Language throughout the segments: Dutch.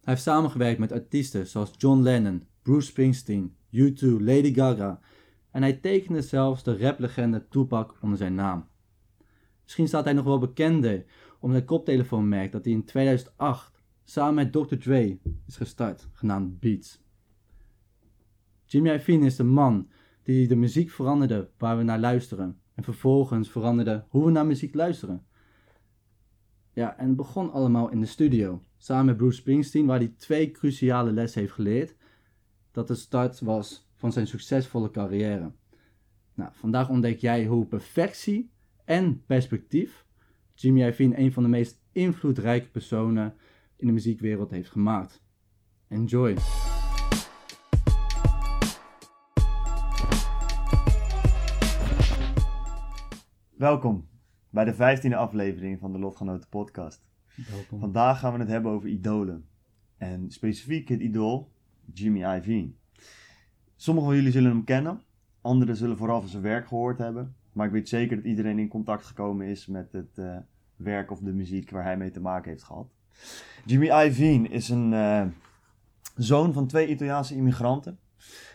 Hij heeft samengewerkt met artiesten zoals John Lennon, Bruce Springsteen, U2, Lady Gaga en hij tekende zelfs de raplegende Tupac onder zijn naam. Misschien staat hij nog wel bekender om zijn koptelefoonmerk dat hij in 2008 samen met Dr. Dre is gestart, genaamd Beats. Jimmy Iovine is de man die de muziek veranderde waar we naar luisteren en vervolgens veranderde hoe we naar muziek luisteren. Ja, en het begon allemaal in de studio, samen met Bruce Springsteen, waar hij twee cruciale lessen heeft geleerd, dat de start was van zijn succesvolle carrière. Nou, vandaag ontdek jij hoe perfectie en perspectief Jimmy Iovine een van de meest invloedrijke personen in de muziekwereld heeft gemaakt. Enjoy! Welkom bij de vijftiende aflevering van de Lotgenoten podcast. Vandaag gaan we het hebben over idolen. En specifiek het idool Jimmy Iovine. Sommigen van jullie zullen hem kennen, anderen zullen vooral van zijn werk gehoord hebben. Maar ik weet zeker dat iedereen in contact gekomen is met het eh, werk of de muziek waar hij mee te maken heeft gehad. Jimmy Iovine is een eh, zoon van twee Italiaanse immigranten.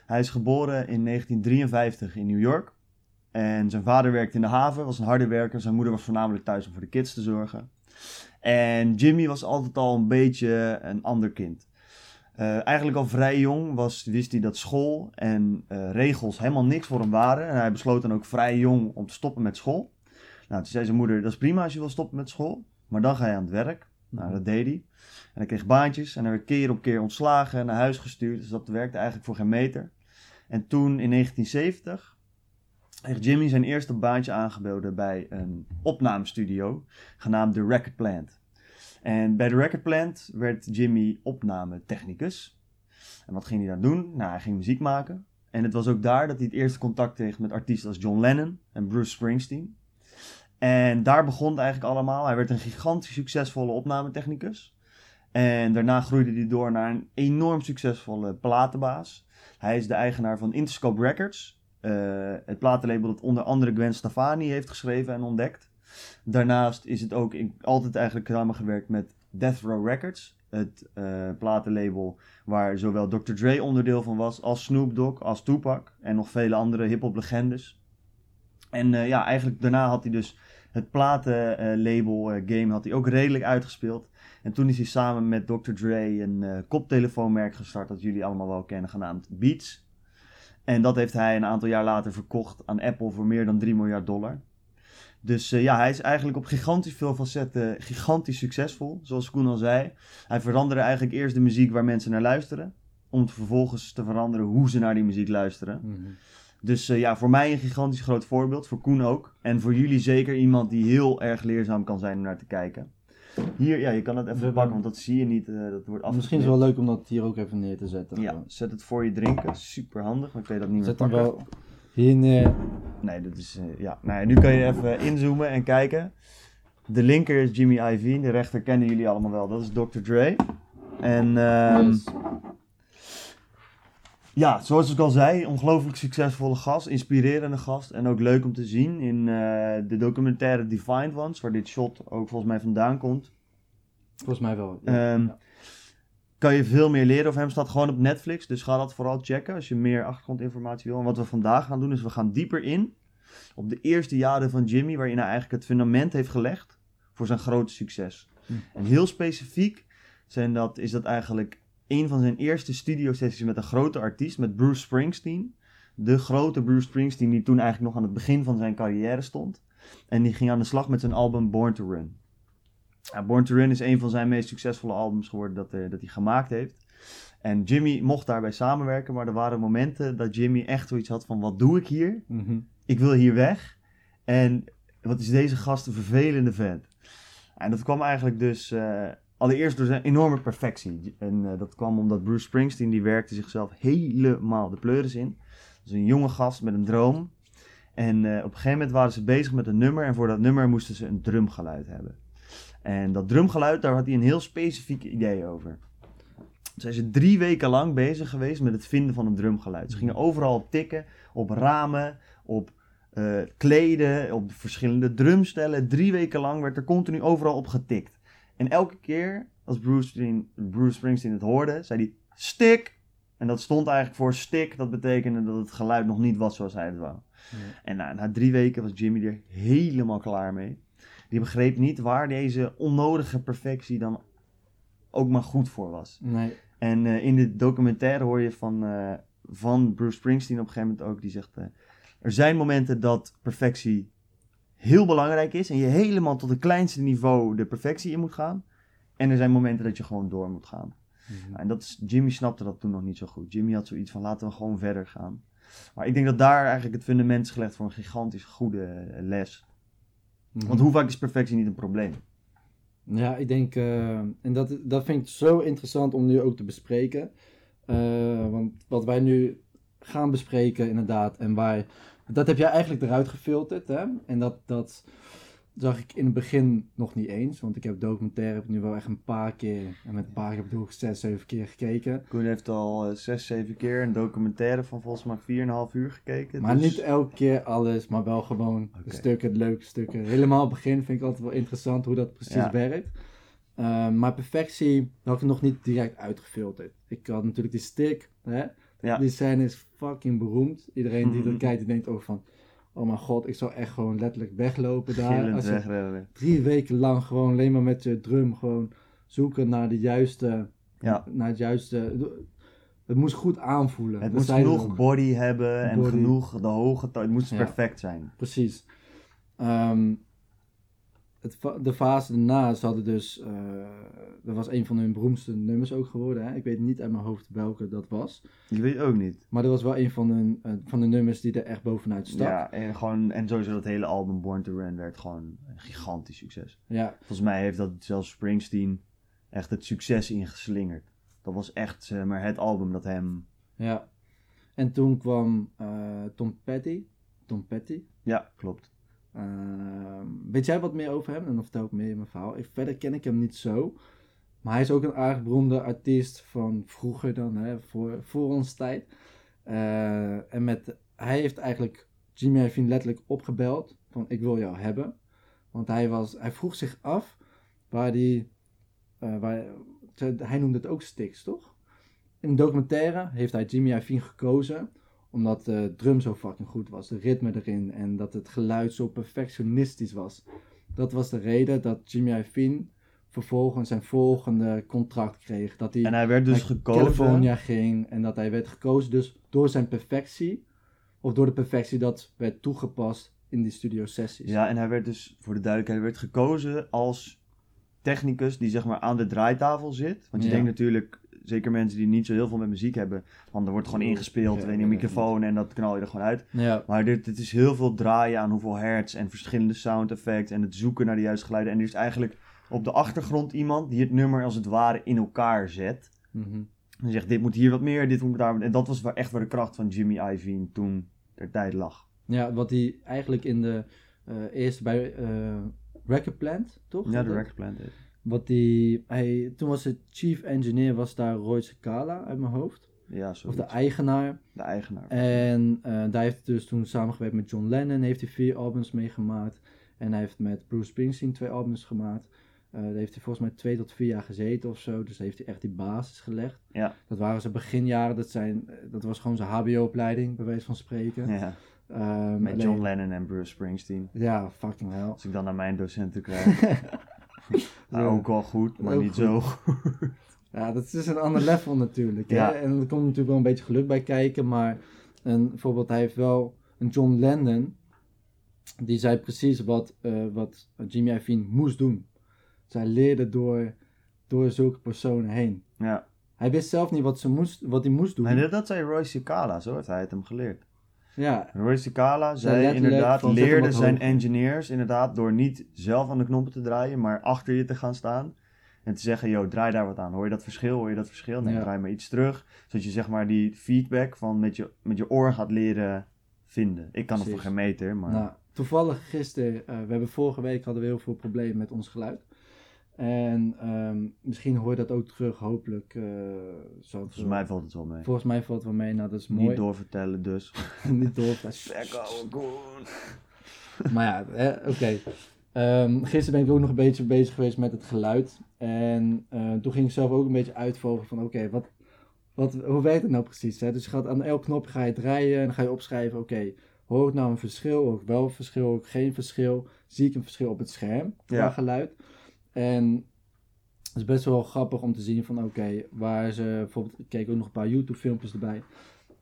Hij is geboren in 1953 in New York. En zijn vader werkte in de haven, was een harde werker. Zijn moeder was voornamelijk thuis om voor de kids te zorgen. En Jimmy was altijd al een beetje een ander kind. Eh, eigenlijk al vrij jong was, wist hij dat school en eh, regels helemaal niks voor hem waren. En hij besloot dan ook vrij jong om te stoppen met school. Nou, toen zei zijn moeder, dat is prima als je wil stoppen met school. Maar dan ga je aan het werk. Nou, dat deed hij. En hij kreeg baantjes en hij werd keer op keer ontslagen en naar huis gestuurd. Dus dat werkte eigenlijk voor geen meter. En toen in 1970 heeft Jimmy zijn eerste baantje aangeboden bij een opnamestudio genaamd The Record Plant. En bij The Record Plant werd Jimmy opnametechnicus. En wat ging hij dan doen? Nou, hij ging muziek maken. En het was ook daar dat hij het eerste contact kreeg met artiesten als John Lennon en Bruce Springsteen. En daar begon het eigenlijk allemaal. Hij werd een gigantisch succesvolle opnametechnicus. En daarna groeide hij door naar een enorm succesvolle platenbaas. Hij is de eigenaar van Interscope Records. Uh, het platenlabel dat onder andere Gwen Stefani heeft geschreven en ontdekt. Daarnaast is het ook altijd eigenlijk samengewerkt met Death Row Records. Het uh, platenlabel waar zowel Dr. Dre onderdeel van was, als Snoop Dogg, als Tupac en nog vele andere hip-hop legendes. En uh, ja, eigenlijk daarna had hij dus het platenlabel game had hij ook redelijk uitgespeeld. En toen is hij samen met Dr. Dre een koptelefoonmerk gestart dat jullie allemaal wel kennen, genaamd Beats. En dat heeft hij een aantal jaar later verkocht aan Apple voor meer dan 3 miljard dollar. Dus uh, ja, hij is eigenlijk op gigantisch veel facetten gigantisch succesvol. Zoals Koen al zei. Hij veranderde eigenlijk eerst de muziek waar mensen naar luisteren. Om vervolgens te veranderen hoe ze naar die muziek luisteren. Mm -hmm. Dus uh, ja, voor mij een gigantisch groot voorbeeld. Voor Koen ook. En voor jullie zeker iemand die heel erg leerzaam kan zijn om naar te kijken. Hier, ja, je kan het even pakken, want dat zie je niet. Uh, dat wordt Misschien is het wel leuk om dat hier ook even neer te zetten. Ja, zet het voor je drinken. Super handig, maar ik weet dat niet zet meer pakken. Zet hem wel hier neer. Nee, dat is, uh, ja. Nou, nu kan je even inzoomen en kijken. De linker is Jimmy Iovine, de rechter kennen jullie allemaal wel. Dat is Dr. Dre. En um, yes. ja, zoals ik al zei, ongelooflijk succesvolle gast, inspirerende gast. En ook leuk om te zien in uh, de documentaire Defined Ones, waar dit shot ook volgens mij vandaan komt. Volgens mij wel. Ja. Um, ja. Kan je veel meer leren over hem, staat gewoon op Netflix. Dus ga dat vooral checken als je meer achtergrondinformatie wil. En wat we vandaag gaan doen, is we gaan dieper in op de eerste jaren van Jimmy, waarin hij eigenlijk het fundament heeft gelegd voor zijn grote succes. Hm. En heel specifiek zijn dat, is dat eigenlijk een van zijn eerste studiosessies met een grote artiest, met Bruce Springsteen. De grote Bruce Springsteen, die toen eigenlijk nog aan het begin van zijn carrière stond. En die ging aan de slag met zijn album Born to Run. Ja, Born to Run is een van zijn meest succesvolle albums geworden dat, uh, dat hij gemaakt heeft. En Jimmy mocht daarbij samenwerken, maar er waren momenten dat Jimmy echt zoiets had van: wat doe ik hier? Mhm. Mm -hmm. Ik wil hier weg. En wat is deze gast een vervelende vent? En dat kwam eigenlijk dus uh, allereerst door zijn enorme perfectie. En eh, dat kwam omdat Bruce Springsteen, die werkte zichzelf helemaal de pleuris in. Dus een jonge gast met een droom. En eh, op een gegeven moment waren ze bezig met een nummer. En voor dat nummer moesten ze een drumgeluid hebben. En dat drumgeluid, daar had hij een heel specifiek idee over. Toen zijn ze drie weken lang bezig geweest met het vinden van een drumgeluid. Ze gingen overal op tikken, op ramen, op eh, kleden, op verschillende drumstellen. Drie weken lang werd er continu overal op getikt. En elke keer als Bruce, Springsteen- Bruce Springsteen het hoorde, zei hij stick. En dat stond eigenlijk voor stick. Dat betekende dat het geluid nog niet was zoals hij het wou. Ja. En na, na drie weken was Jimmy er helemaal klaar mee. Die begreep niet waar deze onnodige perfectie dan ook maar goed voor was. Nee. En eh, in de documentaire hoor je van, eh, van Bruce Springsteen op een gegeven moment ook, die zegt... eh, er zijn momenten dat perfectie heel belangrijk is en je helemaal tot het kleinste niveau de perfectie in moet gaan. En er zijn momenten dat je gewoon door moet gaan. Nou, en dat is, Jimmy snapte dat toen nog niet zo goed. Jimmy had zoiets van laten we gewoon verder gaan. Maar ik denk dat daar eigenlijk het fundament is gelegd voor een gigantisch goede les. Mhm. Want hoe vaak is perfectie niet een probleem? Ja, ik denk, eh, en dat, dat vind ik zo interessant om nu ook te bespreken. Eh, want wat wij nu gaan bespreken, inderdaad, en waar, dat heb jij eigenlijk eruit gefilterd, hè? En dat, dat zag ik in het begin nog niet eens, want ik heb documentaire heb ik nu wel echt een paar keer, en met een paar keer bedoel ik zes, zeven keer gekeken. Koen heeft al eh, zes, zeven keer een documentaire van volgens mij 4,5 uur gekeken. Maar dus- niet elke keer alles, maar wel gewoon de stukken, de leuke stukken. Helemaal het begin vind ik altijd wel interessant hoe dat precies Ja. werkt. Uh, maar perfectie had ik nog niet direct uitgefilterd. Ik had natuurlijk die stick, hè? Ja. Die scène is fucking beroemd. Iedereen die Mhm. dat kijkt, die denkt ook van... Oh mijn god, ik zou echt gewoon letterlijk weglopen daar. Gillend Als je drie weken lang gewoon alleen maar met je drum gewoon zoeken naar de juiste... Ja. Naar het juiste... Het moest goed aanvoelen. Het moest genoeg body hebben en genoeg de hoge. Het moest Ja. perfect zijn. Precies. Ehm, het, de fase daarna, ze hadden dus, eh, dat was een van hun beroemdste nummers ook geworden. Hè? Ik weet niet uit mijn hoofd welke dat was. Ik weet ook niet. Maar dat was wel een van, hun, eh, van de nummers die er echt bovenuit stak. Ja, en, gewoon, en sowieso dat hele album Born to Run werd gewoon een gigantisch succes. Ja, Volgens mij heeft dat zelfs Springsteen echt het succes ingeslingerd. Dat was echt zeg maar, het album dat hem... ja. En toen kwam eh, Tom Petty. Tom Petty. Ja, klopt. Ehm, weet jij wat meer over hem? En dan vertel ik meer in mijn verhaal. Ik, verder ken ik hem niet zo. Maar hij is ook een aardig beroemde artiest van vroeger dan, hè, voor, voor ons tijd. Eh, en met, hij heeft eigenlijk Jimmy Iovine letterlijk opgebeld van ik wil jou hebben. Want hij, was, hij vroeg zich af waar die, eh, waar, hij noemde het ook Sticks, toch? In de documentaire heeft hij Jimmy Iovine gekozen omdat de drum zo fucking goed was, de ritme erin en dat het geluid zo perfectionistisch was. Dat was de reden dat Jimmy Iovine vervolgens zijn volgende contract kreeg. Dat hij En hij werd dus naar gekozen... California ging en dat hij werd gekozen dus door zijn perfectie. Of door de perfectie dat werd toegepast in die studio sessies. Ja, en hij werd dus, voor de duidelijkheid, werd gekozen als technicus die zeg maar aan de draaitafel zit. Want je Ja. denkt natuurlijk, zeker mensen die niet zo heel veel met muziek hebben, van er wordt gewoon ingespeeld Ja, in een microfoon en dat knal je er gewoon uit. Ja, Maar dit, dit is heel veel draaien aan hoeveel hertz en verschillende sound effects en het zoeken naar de juiste geluiden. En er is eigenlijk op de achtergrond iemand die het nummer als het ware in elkaar zet. mhm. En zegt, dit moet hier wat meer, dit moet daar. En dat was waar, echt waar de kracht van Jimmy Iovine toen ter tijd lag. ja wat hij eigenlijk in de eh, eerste bij eh Record Plant, toch? Ja, de record plant. Wat die, hij, toen was de chief engineer, was daar Roy Cicala uit mijn hoofd. Ja, Of zo. de eigenaar. de eigenaar. En eh, daar heeft hij dus toen samengewerkt met John Lennon, heeft hij vier albums meegemaakt. En hij heeft met Bruce Springsteen twee albums gemaakt. Eh, daar heeft hij volgens mij twee tot vier jaar gezeten of zo. Dus heeft hij echt die basis gelegd. Ja. Dat waren zijn beginjaren, dat, zijn, eh, dat was gewoon zijn HBO-opleiding, bij wijze van spreken. Ja, Ehm, met alleen- John Lennon en Bruce Springsteen. Ja, fucking hell. Als ik dan naar mijn docenten krijg. nou, ook wel goed, maar Ook niet goed. zo goed. Ja, dat is een ander level natuurlijk. Hè? Ja. En er komt natuurlijk wel een beetje geluk bij kijken. Maar een, bijvoorbeeld, hij heeft wel een John Lennon. Die zei precies wat, eh, wat Jimmy Iovine moest doen. Zij leerde door, door zulke personen heen. Ja. Hij wist zelf niet wat, ze moest, wat hij moest doen. Nee, dat, dat zei Roy Cicala, zo heeft hij het hem geleerd. Ja, Roy Cicala zei inderdaad, leerde zijn engineers inderdaad door niet zelf aan de knoppen te draaien, maar achter je te gaan staan. En te zeggen, yo, draai daar wat aan. Hoor je dat verschil? Hoor je dat verschil? Nee, Ja. draai maar iets terug. Zodat je zeg maar die feedback van met je, met je oor gaat leren vinden. Ik kan het voor Precies. geen meter, maar... Nou, toevallig gisteren, eh, we hebben vorige week hadden we heel veel problemen met ons geluid. En ehm, misschien hoor je dat ook terug, hopelijk. eh, het volgens mij valt het wel mee. Volgens mij valt het wel mee, nou dat is mooi. Niet doorvertellen, dus. Niet door. Lekker ouwe Koen. Maar ja, oké. Ehm, gisteren ben ik ook nog een beetje bezig geweest met het geluid. En eh, toen ging ik zelf ook een beetje uitvogelen van oké, wat, wat, hoe werkt het nou precies? Hè? Dus je gaat aan elk knopje ga je draaien en dan ga je opschrijven, oké, hoor ik nou een verschil? Hoor ik wel een verschil? Hoor ik geen verschil? Zie ik een verschil op het scherm qua Ja. geluid? En het is best wel grappig om te zien van oké, waar ze bijvoorbeeld, ik keek ook nog een paar YouTube filmpjes erbij.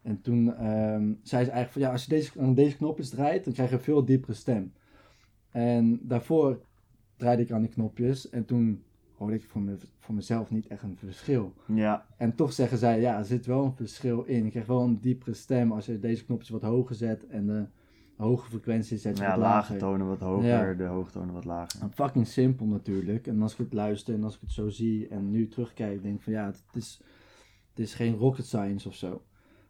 En toen ehm, zei ze eigenlijk van ja, als je deze, aan deze knopjes draait, dan krijg je een veel diepere stem. En daarvoor draaide ik aan die knopjes en toen hoorde ik voor, me, voor mezelf niet echt een verschil. Ja, En toch zeggen zij, ja, er zit wel een verschil in. Je krijgt wel een diepere stem als je deze knopjes wat hoger zet en de hoge frequentie zet je ja wat lage lager. tonen wat hoger, Ja. de hoogtonen wat lager. En fucking simpel natuurlijk. En als ik het luister en als ik het zo zie en nu terugkijk, denk ik van ja, het is, het is geen rocket science of zo.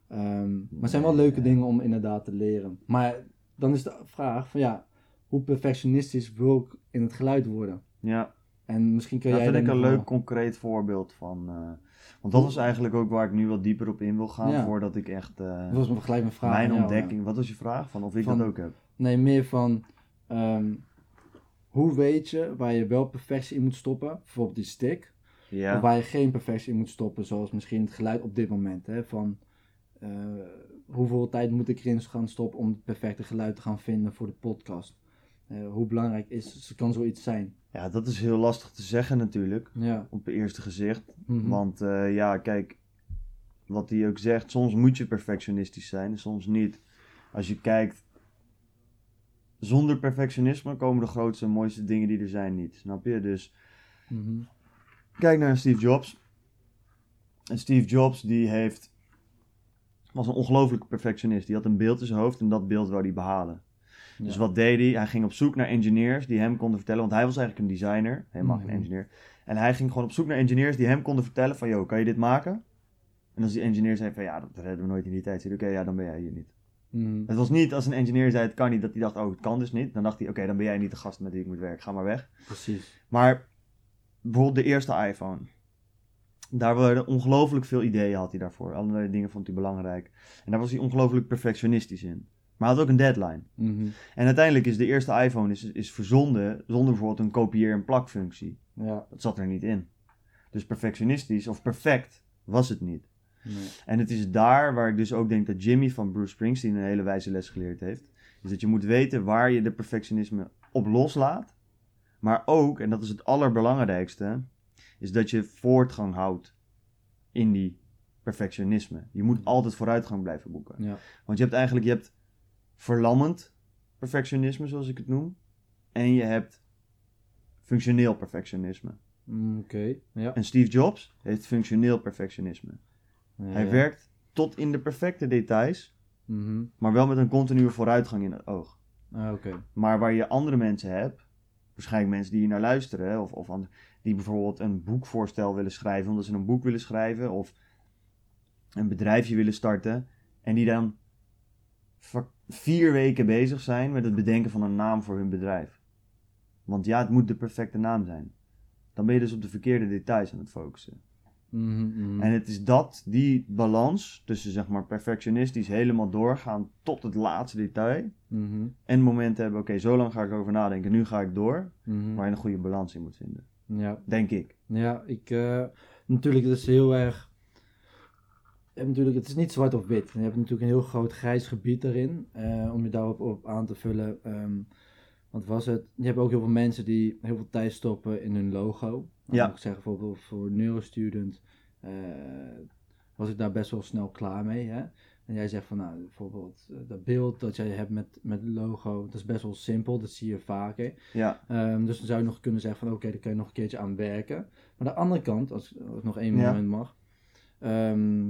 Ehm, maar het zijn wel leuke dingen om inderdaad te leren. Maar dan is de vraag van ja, hoe perfectionistisch wil ik in het geluid worden? Ja, En misschien kun dat jij vind ik een leuk wel- concreet voorbeeld van. eh, want dat was eigenlijk ook waar ik nu wat dieper op in wil gaan Ja. voordat ik echt eh, Dat was gelijk mijn vraag. mijn jou, ontdekking. Wat was je vraag? Van of ik Van- dat ook heb? Nee, meer van ehm, hoe weet je waar je wel perfectie in moet stoppen? Bijvoorbeeld die stick. Ja. Of waar je geen perfectie in moet stoppen, zoals misschien het geluid op dit moment. Hè, van eh, hoeveel tijd moet ik erin gaan stoppen om het perfecte geluid te gaan vinden voor de podcast? Eh, hoe belangrijk is, kan zoiets zijn? Ja, dat is heel lastig te zeggen natuurlijk. Ja. Op het eerste gezicht. Mhm. Want eh, ja, kijk, wat hij ook zegt, soms moet je perfectionistisch zijn en soms niet. Als je kijkt, zonder perfectionisme komen de grootste en mooiste dingen die er zijn niet. Snap je? Dus Mhm. kijk naar Steve Jobs. En Steve Jobs die heeft, was een ongelofelijke perfectionist. Die had een beeld in zijn hoofd en dat beeld wou hij behalen. Dus wat deed hij? Hij ging op zoek naar engineers die hem konden vertellen, want hij was eigenlijk een designer, helemaal Mhm. geen engineer. En hij ging gewoon op zoek naar engineers die hem konden vertellen van, yo, kan je dit maken? En als die engineer zei van, ja, dat redden we nooit in die tijd. Zei oké, ja, dan ben jij hier niet. Mhm. Het was niet als een engineer zei, het kan niet, dat hij dacht, oh, het kan dus niet. Dan dacht hij, oké, dan ben jij niet de gast met wie ik moet werken, ga maar weg. Precies. Maar bijvoorbeeld de eerste iPhone. Daar waren ongelooflijk veel ideeën had hij daarvoor. Allerlei dingen vond hij belangrijk. En daar was hij ongelooflijk perfectionistisch in. Maar hij had ook een deadline. Mhm. En uiteindelijk is de eerste iPhone is, is verzonden zonder bijvoorbeeld een kopieer- en plakfunctie. Ja. Dat zat er niet in. Dus perfectionistisch of perfect was het niet. Nee. En het is daar waar ik dus ook denk dat Jimmy van Bruce Springsteen een hele wijze les geleerd heeft. Is dat je moet weten waar je de perfectionisme op loslaat. Maar ook, en dat is het allerbelangrijkste, is dat je voortgang houdt in die perfectionisme. Je moet altijd vooruitgang blijven boeken. Ja. Want je hebt eigenlijk, je hebt verlammend perfectionisme, zoals ik het noem. En je hebt functioneel perfectionisme. Mm, Oké. Ja. En Steve Jobs heeft functioneel perfectionisme. Ja, Hij ja. werkt tot in de perfecte details, Mhm. maar wel met een continue vooruitgang in het oog. Ah, Oké. Maar waar je andere mensen hebt, waarschijnlijk mensen die hier naar luisteren, of, of die bijvoorbeeld een boekvoorstel willen schrijven, omdat ze een boek willen schrijven, of een bedrijfje willen starten, en die dan vier weken bezig zijn met het bedenken van een naam voor hun bedrijf. Want ja, het moet de perfecte naam zijn. Dan ben je dus op de verkeerde details aan het focussen. Mhm, mhm. En het is dat, die balans tussen zeg maar perfectionistisch helemaal doorgaan tot het laatste detail. Mhm, En momenten hebben, oké, zo lang ga ik over nadenken, nu ga ik door. Waar je een goede balans in moet vinden. Ja. Denk ik. Ja, ik, eh, natuurlijk, het is heel erg, hebt natuurlijk, het is niet zwart of wit. Je hebt natuurlijk een heel groot grijs gebied daarin, eh, om je daarop op aan te vullen. Ehm, wat was het? Je hebt ook heel veel mensen die heel veel tijd stoppen in hun logo. Nou, Ja. Ik zeg bijvoorbeeld voor Neurostudent eh was ik daar best wel snel klaar mee. Hè? En jij zegt van, nou, bijvoorbeeld eh, dat beeld dat jij hebt met, met het logo, dat is best wel simpel, dat zie je vaker. Ja, Ehm, dus dan zou je nog kunnen zeggen van oké, daar kun je nog een keertje aan werken. Maar de andere kant, als ik als ik nog één Ja. moment mag, ehm,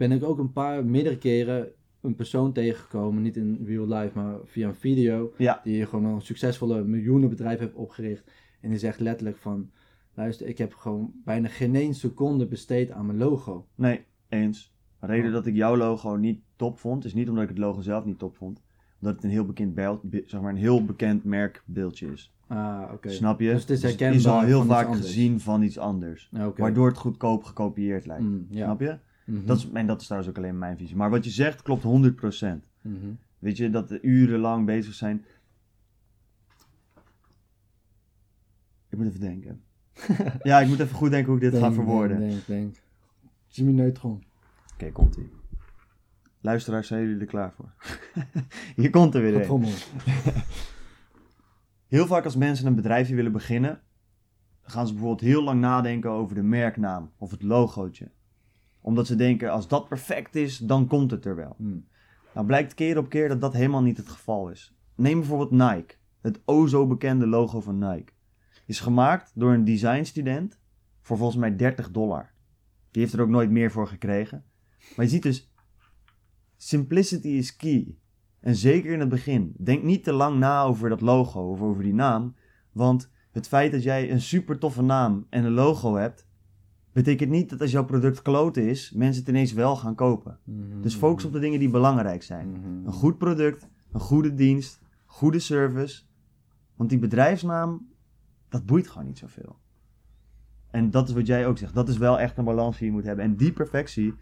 ben ik ook een paar, meerdere keren een persoon tegengekomen, niet in real life, maar via een video, ja, die gewoon een succesvolle miljoenenbedrijf heeft opgericht. En die zegt letterlijk van, luister, ik heb gewoon bijna geen één seconde besteed aan mijn logo. Nee, eens. De reden dat ik jouw logo niet top vond, is niet omdat ik het logo zelf niet top vond. Omdat het een heel bekend beeld, be- zeg maar een heel bekend merkbeeldje is. Ah, oké. Snap je? Dus het is het is herkenbaar al heel vaak gezien van iets anders. Ah, oké. Waardoor het goedkoop gekopieerd lijkt. Mm, ja. Snap je? Mhm. Dat is, en dat is trouwens ook alleen mijn visie. Maar wat je zegt klopt 100%. Mhm. Weet je, dat urenlang bezig zijn. Ik moet even denken. ja, ik moet even goed denken hoe ik dit ga verwoorden. Denk, denk, denk. Jimmy Neutron. Oké, komt ie. Luisteraars, zijn jullie er klaar voor? Hier komt er weer een. Heel vaak als mensen een bedrijfje willen beginnen, gaan ze bijvoorbeeld heel lang nadenken over de merknaam of het logootje. Omdat ze denken, als dat perfect is, dan komt het er wel. Mm. Nou blijkt keer op keer dat dat helemaal niet het geval is. Neem bijvoorbeeld Nike. Het o zo bekende logo van Nike. Is gemaakt door een designstudent voor volgens mij 30 dollar. Die heeft er ook nooit meer voor gekregen. Maar je ziet dus, simplicity is key. En zeker in het begin. Denk niet te lang na over dat logo of over die naam. Want het feit dat jij een super toffe naam en een logo hebt, betekent niet dat als jouw product kloten is, mensen het ineens wel gaan kopen. Mhm. Dus focus op de dingen die belangrijk zijn. Mhm. Een goed product, een goede dienst, goede service. Want die bedrijfsnaam, dat boeit gewoon niet zoveel. En dat is wat jij ook zegt. Dat is wel echt een balans die je moet hebben. En die perfectie,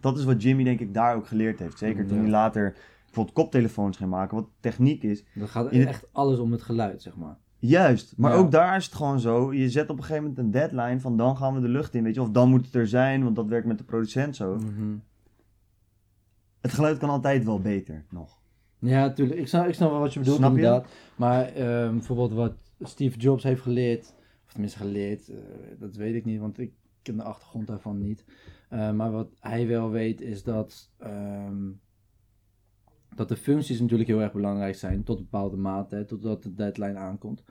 dat is wat Jimmy denk ik daar ook geleerd heeft. Zeker toen Ja. hij later bijvoorbeeld koptelefoons ging maken, wat techniek is. Dan gaat het- echt alles om het geluid, zeg maar. Juist, maar Ja. ook daar is het gewoon zo. Je zet op een gegeven moment een deadline van dan gaan we de lucht in, weet je. Of dan moet het er zijn, want dat werkt met de producent zo. Mhm. Het geluid kan altijd wel beter nog. Ja, natuurlijk. Ik snap, ik snap wel wat je bedoelt, Snap je? inderdaad. Maar ehm, bijvoorbeeld wat Steve Jobs heeft geleerd, of tenminste geleerd, eh, dat weet ik niet, want ik ken de achtergrond daarvan niet. Eh, maar wat hij wel weet is dat, ehm, dat de functies natuurlijk heel erg belangrijk zijn, tot een bepaalde mate, hè, totdat de deadline aankomt.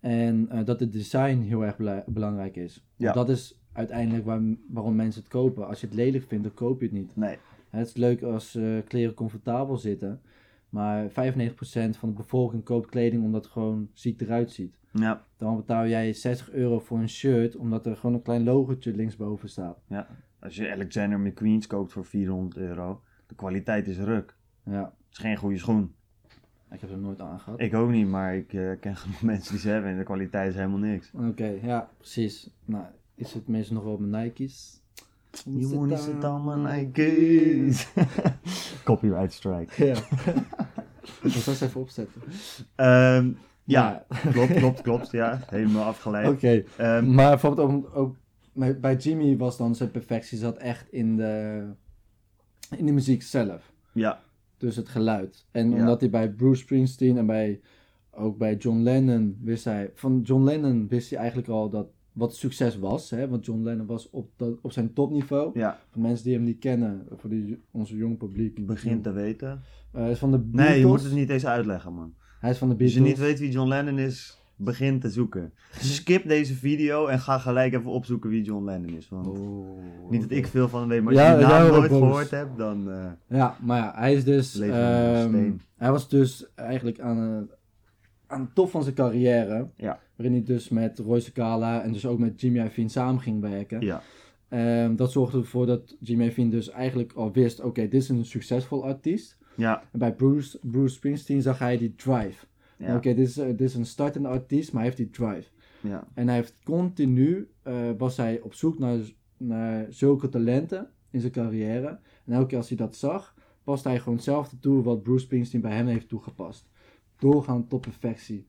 En eh, dat het design heel erg bela- belangrijk is. Ja. Dat is uiteindelijk waar, waarom mensen het kopen. Als je het lelijk vindt, dan koop je het niet. Nee. Het is leuk als eh, kleren comfortabel zitten. Maar 95% van de bevolking koopt kleding omdat het gewoon ziek eruit ziet. Ja, Dan betaal jij 60 euro voor een shirt omdat er gewoon een klein logotje linksboven staat. ja. Als je Alexander McQueen's koopt voor 400 euro, de kwaliteit is ruk. Ja, Het is geen goede schoen. ik heb er nooit aangehad. Ik ook niet, maar ik eh, ken genoeg mensen die ze hebben en de kwaliteit is helemaal niks. Oké, ja, precies. Nou, is het meestal nog wel op mijn Nike's? Je moet niet zitten allemaal Nike's. Copyright strike. Ja. Ik zal het even opzetten. Ehm, ja, klopt, klopt, klopt. Ja, helemaal afgeleid. Oké. Ehm, Maar bijvoorbeeld ook, bij Jimmy was dan zijn perfectie zat echt in de, in de muziek zelf. ja, Dus het geluid. En Ja. omdat hij bij Bruce Springsteen en bij, ook bij John Lennon wist hij... Van John Lennon wist hij eigenlijk al dat wat succes was. Hè? Want John Lennon was op, dat, op zijn topniveau. ja, Voor mensen die hem niet kennen, voor die, onze jong publiek. begint te weten. Eh, is van de Beatles. Nee, je moet het niet eens uitleggen, man. Hij is van de Als Beatles. je niet weet wie John Lennon is, begin te zoeken. Skip deze video en ga gelijk even opzoeken wie John Lennon is. Want Oh, niet dat ik veel van hem weet, maar als Ja, je die jij naam nooit boos. gehoord hebt, dan... eh, Ja, maar ja, hij is dus. Leven onder een ehm, steen. hij was dus eigenlijk aan, eh, aan de top van zijn carrière. Ja. Waarin hij dus met Roy Scala en dus ook met Jimmy Iovine samen ging werken. ja, Ehm, dat zorgde ervoor dat Jimmy Iovine dus eigenlijk al wist: oké, dit is een succesvol artiest. ja, En bij Bruce, Bruce Springsteen zag hij die drive. Ja, Oké, dit, is, eh, dit is een startende artiest, maar hij heeft die drive. ja, En hij heeft continu, eh, was hij op zoek naar, naar zulke talenten in zijn carrière. En elke keer als hij dat zag, paste hij gewoon hetzelfde toe wat Bruce Springsteen bij hem heeft toegepast. Doorgaan tot perfectie.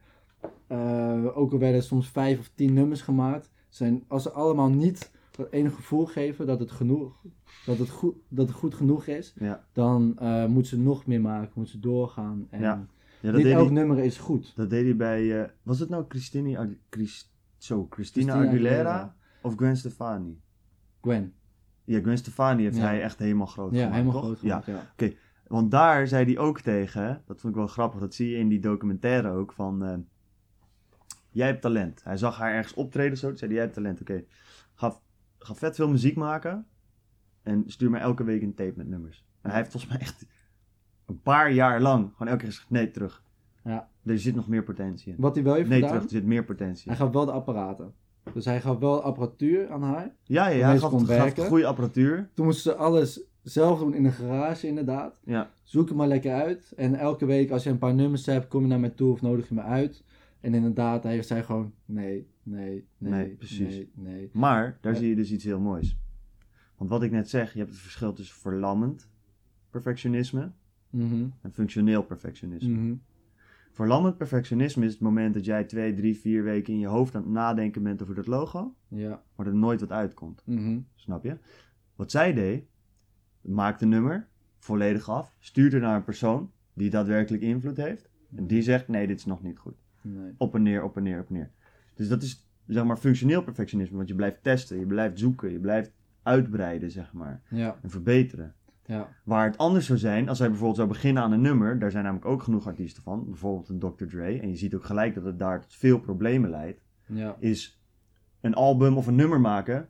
Eh, ook al werden er soms vijf of tien nummers gemaakt, zijn, als ze allemaal niet dat ene gevoel geven dat het, genoeg, dat het, goed, dat het goed genoeg is, ja. dan moeten ze nog meer maken, moeten ze doorgaan. En Ja, Ja, niet elk hij, nummer is goed. dat deed hij bij... eh, was het nou Christine, Agu- Chris, zo, Christina, Christina Aguilera, Aguilera. of Gwen Stefani? Gwen. Ja, Gwen Stefani heeft Ja. hij echt helemaal groot Ja, gemaakt, helemaal toch? groot Ja, gemaakt, ja. Want daar zei hij ook tegen, dat vond ik wel grappig, dat zie je in die documentaire ook, van eh, jij hebt talent. Hij zag haar ergens optreden zo, toen zei hij, jij hebt talent, oké. Ga, ga vet veel muziek maken en stuur mij elke week een tape met nummers. En hij heeft volgens mij echt een paar jaar lang gewoon elke keer gezegd, nee, terug. Ja. Er zit nog meer potentie in. Wat hij wel heeft Nee, gedaan, terug, er zit meer potentie hij gaf wel de apparaten. Dus hij gaf wel apparatuur aan haar. Ja, ja, hij gaf, kon gaf goede apparatuur. Toen moesten ze alles zelf doen in de garage inderdaad. Ja, Zoek het maar lekker uit. En elke week als je een paar nummers hebt, kom je naar mij toe of nodig je me uit. En inderdaad, hij zei gewoon nee, nee, nee, Nee, precies. nee, nee. maar daar Ja. zie je dus iets heel moois. Want wat ik net zeg, je hebt het verschil tussen verlammend perfectionisme Mhm, en functioneel perfectionisme. mhm. Verlammend perfectionisme is het moment dat jij twee, drie, vier weken in je hoofd aan het nadenken bent over dat logo, Ja. maar er nooit wat uitkomt. mhm. Snap je? Wat zij deed, maakt een nummer volledig af, stuurt er naar een persoon die daadwerkelijk invloed heeft. En die zegt: nee, dit is nog niet goed. Nee. Op en neer, op en neer, op en neer. Dus dat is zeg maar functioneel perfectionisme, want je blijft testen, je blijft zoeken, je blijft uitbreiden, zeg maar, Ja, en verbeteren. Ja. Waar het anders zou zijn, als hij bijvoorbeeld zou beginnen aan een nummer, daar zijn namelijk ook genoeg artiesten van, bijvoorbeeld een Dr. Dre, en je ziet ook gelijk dat het daar tot veel problemen leidt, Ja. is een album of een nummer maken,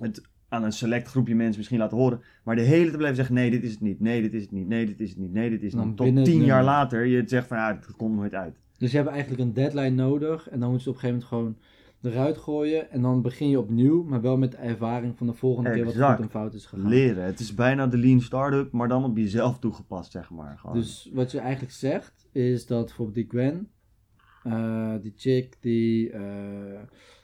het aan een select groepje mensen misschien laten horen, maar de hele tijd blijven zeggen, nee, dit is het niet, nee, dit is het niet, nee, dit is het niet, nee, dit is het niet. Tot tien jaar later je het zegt van, ja, het komt nooit uit. Dus je hebt eigenlijk een deadline nodig en dan moet je op een gegeven moment gewoon eruit gooien. En dan begin je opnieuw, maar wel met de ervaring van de volgende keer wat goed en fout is gegaan. Leren, het is bijna de lean startup, maar dan op jezelf toegepast, zeg maar. Gewoon. Dus wat je eigenlijk zegt, is dat bijvoorbeeld die Gwen, eh, die chick, die, eh,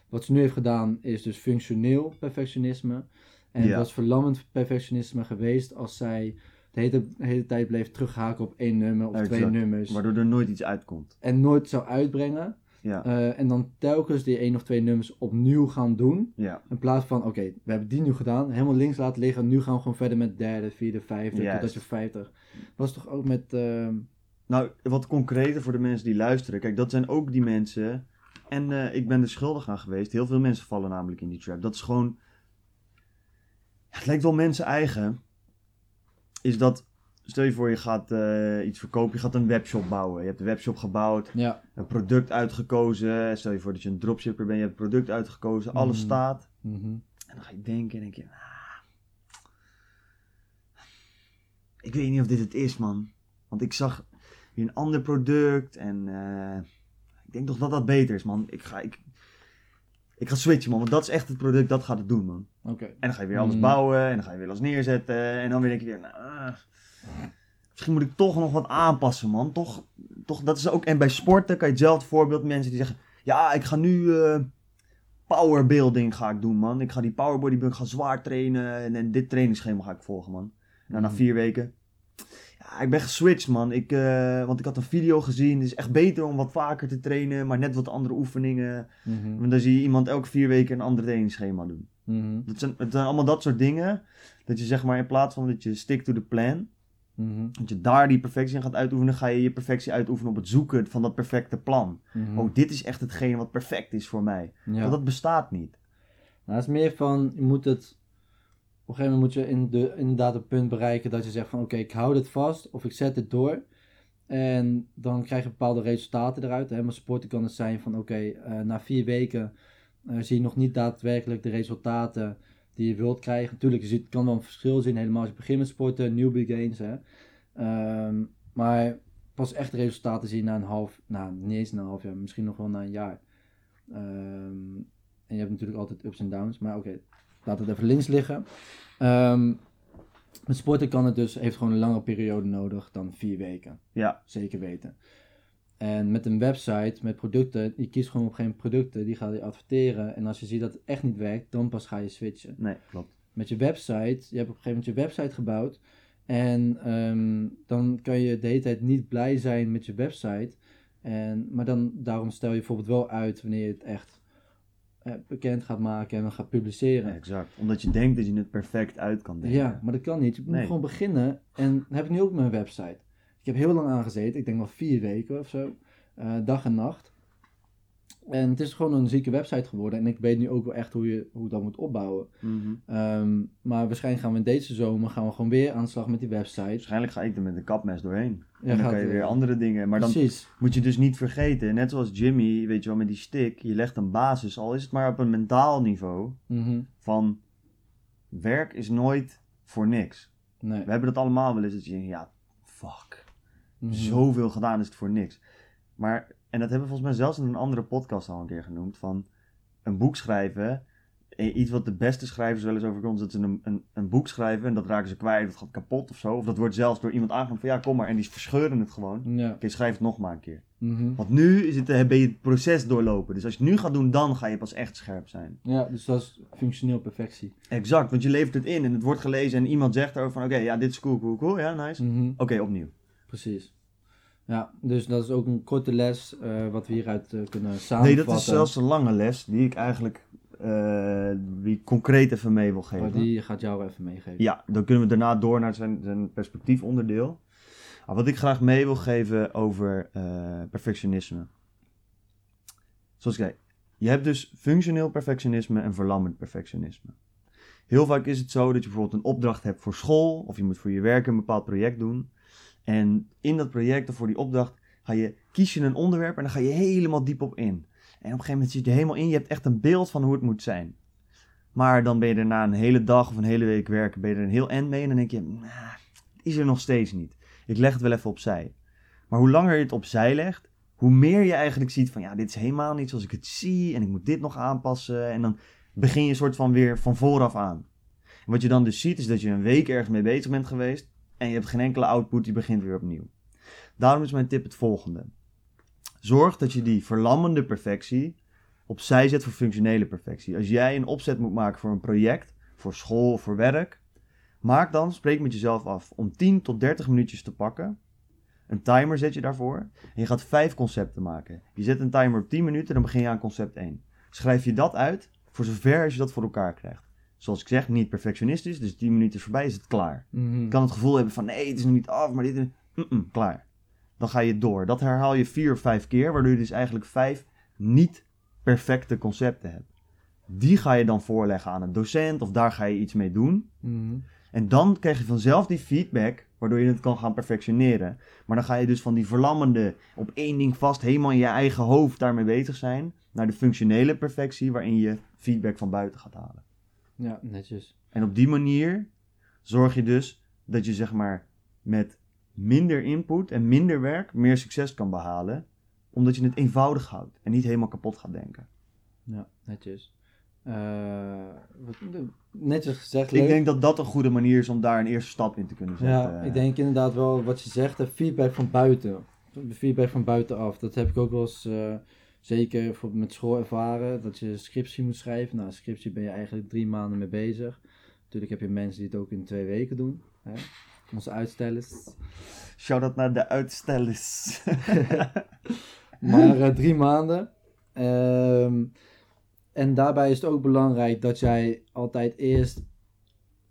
wat ze nu heeft gedaan, is dus functioneel perfectionisme. En het Ja. was verlammend perfectionisme geweest als zij de hele, de hele tijd bleef terughaken op één nummer of twee nummers. Waardoor er nooit iets uitkomt. En nooit zou uitbrengen. Ja, Eh, en dan telkens die één of twee nummers opnieuw gaan doen. ja. In plaats van, oké, we hebben die nu gedaan, helemaal links laten liggen. Nu gaan we gewoon verder met derde, vierde, vijfde, Juist. totdat je vijftig. Was toch ook met... ehm, Nou, wat concreter voor de mensen die luisteren. Kijk, dat zijn ook die mensen. En eh, ik ben er schuldig aan geweest. Heel veel mensen vallen namelijk in die trap. Dat is gewoon. Het lijkt wel mensen eigen. Is dat. Stel je voor, je gaat eh, iets verkopen. Je gaat een webshop bouwen. Je hebt een webshop gebouwd. ja, Een product uitgekozen. Stel je voor dat je een dropshipper bent. Je hebt een product uitgekozen. Alles Mhm. staat. mhm. En dan ga je denken en denk je, ah, ik weet niet of dit het is, man. Want ik zag weer een ander product en eh, ik denk toch dat dat beter is, man. Ik ga, ik, ik ga switchen, man, want dat is echt het product, dat gaat het doen, man. Oké. En dan ga je weer alles Mhm. bouwen en dan ga je weer alles neerzetten en dan weer denk je weer, nou, ah, misschien moet ik toch nog wat aanpassen, man. Toch, toch, dat is ook, en bij sporten kan je hetzelfde voorbeeld, mensen die zeggen, ja, ik ga nu... eh, powerbuilding ga ik doen, man. Ik ga die powerbodybuilding, ik ga zwaar trainen en, en dit trainingsschema ga ik volgen, man. Nou, na Mhm. vier weken. Ja, ik ben geswitcht, man. Ik, eh, want ik had een video gezien. Het is echt beter om wat vaker te trainen, maar net wat andere oefeningen. Mhm. Want dan zie je iemand elke vier weken een ander trainingsschema doen. Mhm. Dat zijn, het zijn allemaal dat soort dingen. Dat je zeg maar in plaats van dat je stick to the plan, Mhm. dat je daar die perfectie in gaat uitoefenen, ga je je perfectie uitoefenen op het zoeken van dat perfecte plan. Oh, dit is echt hetgene wat perfect is voor mij. ja. Want dat bestaat niet. Nou, het is meer van, je moet het... Op een gegeven moment moet je in de, inderdaad een punt bereiken dat je zegt van oké, ik hou dit vast of ik zet dit door. En dan krijg je bepaalde resultaten eruit. Hè. Maar sporten kan het zijn van oké, eh, na vier weken eh, zie je nog niet daadwerkelijk de resultaten die je wilt krijgen. Natuurlijk, je ziet, kan wel een verschil zien, helemaal als je begint met sporten, newbie gains. Hè. Ehm, maar pas echt resultaten zie je na een half, nou niet eens na een half jaar, misschien nog wel na een jaar. Ehm, en je hebt natuurlijk altijd ups en downs, maar oké, laat het even links liggen. Ehm, met sporten kan het dus, heeft gewoon een langere periode nodig dan vier weken. Ja, Zeker weten. En met een website, met producten, je kiest gewoon op geen producten, die ga je adverteren. En als je ziet dat het echt niet werkt, dan pas ga je switchen. nee, klopt. Met je website, je hebt op een gegeven moment je website gebouwd. En ehm, dan kan je de hele tijd niet blij zijn met je website. En, maar dan, daarom stel je bijvoorbeeld wel uit wanneer je het echt eh, bekend gaat maken en dan gaat publiceren. Ja, exact. Omdat je denkt dat je het perfect uit kan denken. Ja, maar dat kan niet. Je moet Nee. gewoon beginnen. En dat heb ik nu ook met mijn website. Ik heb heel lang aangezeten. Ik denk wel vier weken of zo. eh, dag en nacht. En het is gewoon een zieke website geworden. En ik weet nu ook wel echt hoe je hoe dat moet opbouwen. Mhm. Ehm, maar waarschijnlijk gaan we in deze zomer gaan we gewoon weer aan de slag met die website. Waarschijnlijk ga ik er met een kapmes doorheen. Ja, en dan kan je weer andere dingen. Maar dan Precies. moet je dus niet vergeten, net zoals Jimmy, weet je wel, met die stick. Je legt een basis, al is het maar op een mentaal niveau, Mhm. van werk is nooit voor niks. Nee. We hebben dat allemaal wel eens, dat je denkt, ja, fuck. Mhm. Zoveel gedaan is het voor niks. Maar, en dat hebben we volgens mij zelfs in een andere podcast al een keer genoemd, van een boek schrijven, eh, iets wat de beste schrijvers wel eens overkomt, dat ze een, een, een boek schrijven en dat raken ze kwijt, dat gaat kapot of zo. Of dat wordt zelfs door iemand aangenomen van ja, kom maar, en die verscheuren het gewoon. Ja. Oké, schrijf het nog maar een keer. Mhm. Want nu is het, eh, ben je het proces doorlopen. Dus als je het nu gaat doen, dan ga je pas echt scherp zijn. ja, dus dat is functioneel perfectie. Exact, want je levert het in en het wordt gelezen en iemand zegt erover van oké, ja, dit is cool, cool, cool, ja, nice. Mhm. Oké, opnieuw. Precies. Ja, dus dat is ook een korte les eh, wat we hieruit eh, kunnen samenvatten. Nee, dat is zelfs een lange les die ik eigenlijk die ik concreet even mee wil geven. Maar die gaat jou even meegeven. Ja, dan kunnen we daarna door naar zijn, zijn perspectiefonderdeel. Ah, wat ik graag mee wil geven over perfectionisme. Zoals ik zei, je hebt dus functioneel perfectionisme en verlammend perfectionisme. Heel vaak is het zo dat je bijvoorbeeld een opdracht hebt voor school of je moet voor je werk een bepaald project doen. En in dat project of voor die opdracht ga je, kies je een onderwerp en dan ga je helemaal diep op in. En op een gegeven moment zit je helemaal in, je hebt echt een beeld van hoe het moet zijn. Maar dan ben je er na een hele dag of een hele week werken, ben je er een heel end mee en dan denk je, nah, is er nog steeds niet. Ik leg het wel even opzij. Maar hoe langer je het opzij legt, hoe meer je eigenlijk ziet van ja, dit is helemaal niet zoals ik het zie en ik moet dit nog aanpassen. En dan begin je een soort van weer van vooraf aan. En wat je dan dus ziet is dat je een week ergens mee bezig bent geweest en je hebt geen enkele output, je begint weer opnieuw. Daarom is mijn tip het volgende. Zorg dat je die verlammende perfectie opzij zet voor functionele perfectie. Als jij een opzet moet maken voor een project, voor school voor werk, maak dan, spreek met jezelf af, om 10 tot 30 minuutjes te pakken. Een timer zet je daarvoor. En je gaat vijf concepten maken. Je zet een timer op 10 minuten, dan begin je aan concept 1. Schrijf je dat uit, voor zover als je dat voor elkaar krijgt. Zoals ik zeg, niet perfectionistisch, dus 10 minuten is voorbij, is het klaar. Mhm. Je kan het gevoel hebben van nee, het is nog niet af, maar dit is... Mm-mm, klaar. Dan ga je door. Dat herhaal je vier of vijf keer, waardoor je dus eigenlijk vijf niet perfecte concepten hebt. Die ga je dan voorleggen aan een docent of daar ga je iets mee doen. Mhm. En dan krijg je vanzelf die feedback, waardoor je het kan gaan perfectioneren. Maar dan ga je dus van die verlammende, op één ding vast, helemaal in je eigen hoofd daarmee bezig zijn, naar de functionele perfectie, waarin je feedback van buiten gaat halen. Ja, netjes. En op die manier zorg je dus dat je zeg maar met minder input en minder werk meer succes kan behalen. Omdat je het eenvoudig houdt en niet helemaal kapot gaat denken. Ja, netjes. Eh, wat, netjes gezegd, Ik leuk. denk dat dat een goede manier is om daar een eerste stap in te kunnen zetten. Ja, ik denk inderdaad wel wat je zegt, de feedback van buiten. De feedback van buitenaf. Dat heb ik ook wel eens, eh, zeker bijvoorbeeld met school ervaren, dat je scriptie moet schrijven. Nou, scriptie ben je eigenlijk drie maanden mee bezig. Natuurlijk heb je mensen die het ook in twee weken doen. Hè? Onze uitstellers. Shout-out naar de uitstellers. Maar eh, drie maanden. Ehm, en daarbij is het ook belangrijk dat jij altijd eerst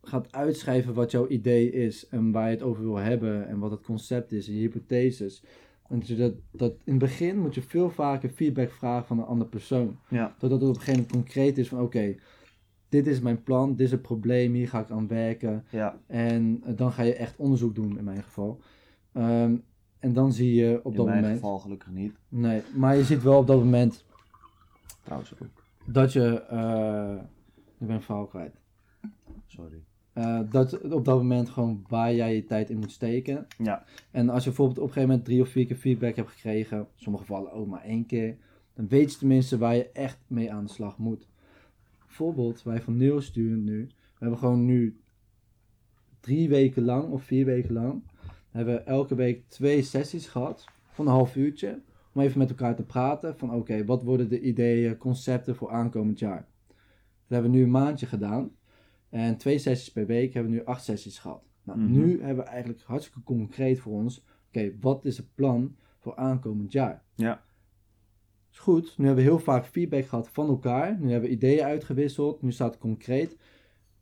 gaat uitschrijven wat jouw idee is en waar je het over wil hebben en wat het concept is en je hypotheses. En dat, je dat, dat in het begin moet je veel vaker feedback vragen van een andere persoon. ja, Totdat het op een gegeven moment concreet is van oké, dit is mijn plan, dit is het probleem, hier ga ik aan werken. ja. En eh, dan ga je echt onderzoek doen in mijn geval. Ehm, en dan zie je op in dat mijn moment. geval gelukkig niet. Nee, maar je ziet wel op dat moment Trouwens ook. dat je. eh ik ben een verhaal kwijt. Sorry. Eh, dat op dat moment gewoon waar jij je tijd in moet steken. Ja, En als je bijvoorbeeld op een gegeven moment drie of vier keer feedback hebt gekregen, in sommige gevallen ook maar één keer, dan weet je tenminste waar je echt mee aan de slag moet. Bijvoorbeeld, wij van Neel sturen nu, we hebben gewoon nu drie weken lang of vier weken lang, hebben we elke week twee sessies gehad van een half uurtje, om even met elkaar te praten van oké, wat worden de ideeën, concepten voor aankomend jaar. Dat hebben we nu een maandje gedaan. En twee sessies per week hebben we nu acht sessies gehad. Nou, Mhm. nu hebben we eigenlijk hartstikke concreet voor ons. Oké, wat is het plan voor aankomend jaar? Ja. Is goed. Nu hebben we heel vaak feedback gehad van elkaar. Nu hebben we ideeën uitgewisseld. Nu staat het concreet.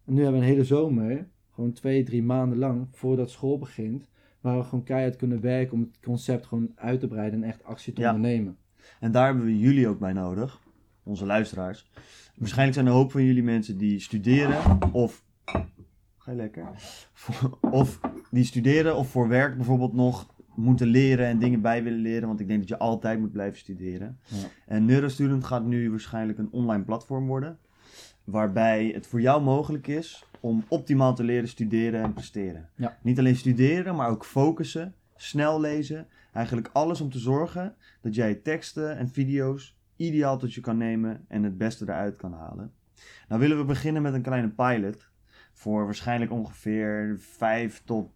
En nu hebben we een hele zomer, gewoon twee, drie maanden lang, voordat school begint, waar we gewoon keihard kunnen werken om het concept gewoon uit te breiden en echt actie te Ja. ondernemen. En daar hebben we jullie ook bij nodig, onze luisteraars. Waarschijnlijk zijn er een hoop van jullie mensen die studeren of. Ga je lekker? Of die studeren of voor werk bijvoorbeeld nog moeten leren en dingen bij willen leren. Want ik denk dat je altijd moet blijven studeren. Ja. En Neurostudent gaat nu waarschijnlijk een online platform worden. Waarbij het voor jou mogelijk is om optimaal te leren studeren en presteren. Ja. Niet alleen studeren, maar ook focussen, snel lezen. Eigenlijk alles om te zorgen dat jij teksten en video's ideaal tot je kan nemen en het beste eruit kan halen. Nou willen we beginnen met een kleine pilot voor waarschijnlijk ongeveer 5 tot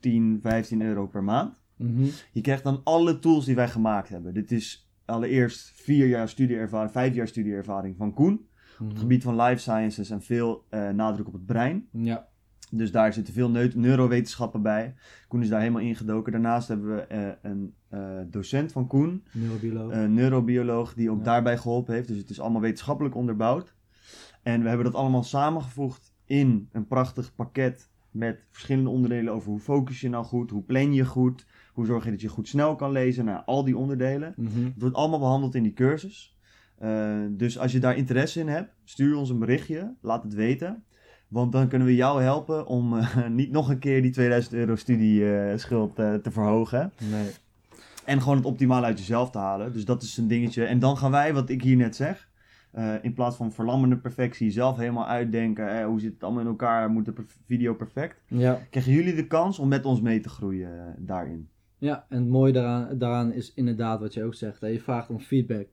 10, 15 euro per maand. Mhm. Je krijgt dan alle tools die wij gemaakt hebben. Dit is allereerst vier jaar studieervaring, vijf jaar studieervaring van Koen. Op Mhm. het gebied van life sciences en veel eh, nadruk op het brein. Ja. Dus daar zitten veel neu- neurowetenschappen bij. Koen is daar helemaal ingedoken. Daarnaast hebben we eh, een eh, docent van Koen, Neurobioloog. een neurobioloog, die ook Ja. daarbij geholpen heeft. Dus het is allemaal wetenschappelijk onderbouwd. En we hebben dat allemaal samengevoegd in een prachtig pakket met verschillende onderdelen over hoe focus je nou goed, hoe plan je goed, hoe zorg je dat je goed snel kan lezen, nou, al die onderdelen. Mhm. Het wordt allemaal behandeld in die cursus. Eh, dus als je daar interesse in hebt, stuur ons een berichtje, laat het weten. Want dan kunnen we jou helpen om eh, niet nog een keer die 2000 euro studieschuld eh te verhogen. Nee. En gewoon het optimale uit jezelf te halen. Dus dat is een dingetje. En dan gaan wij, wat ik hier net zeg, eh, in plaats van verlammende perfectie, zelf helemaal uitdenken. eh, hoe zit het allemaal in elkaar? Moet de video perfect? Ja. Krijgen jullie de kans om met ons mee te groeien eh, daarin? Ja, en het mooie daaraan, daaraan is inderdaad wat je ook zegt. Hè? Je vraagt om feedback.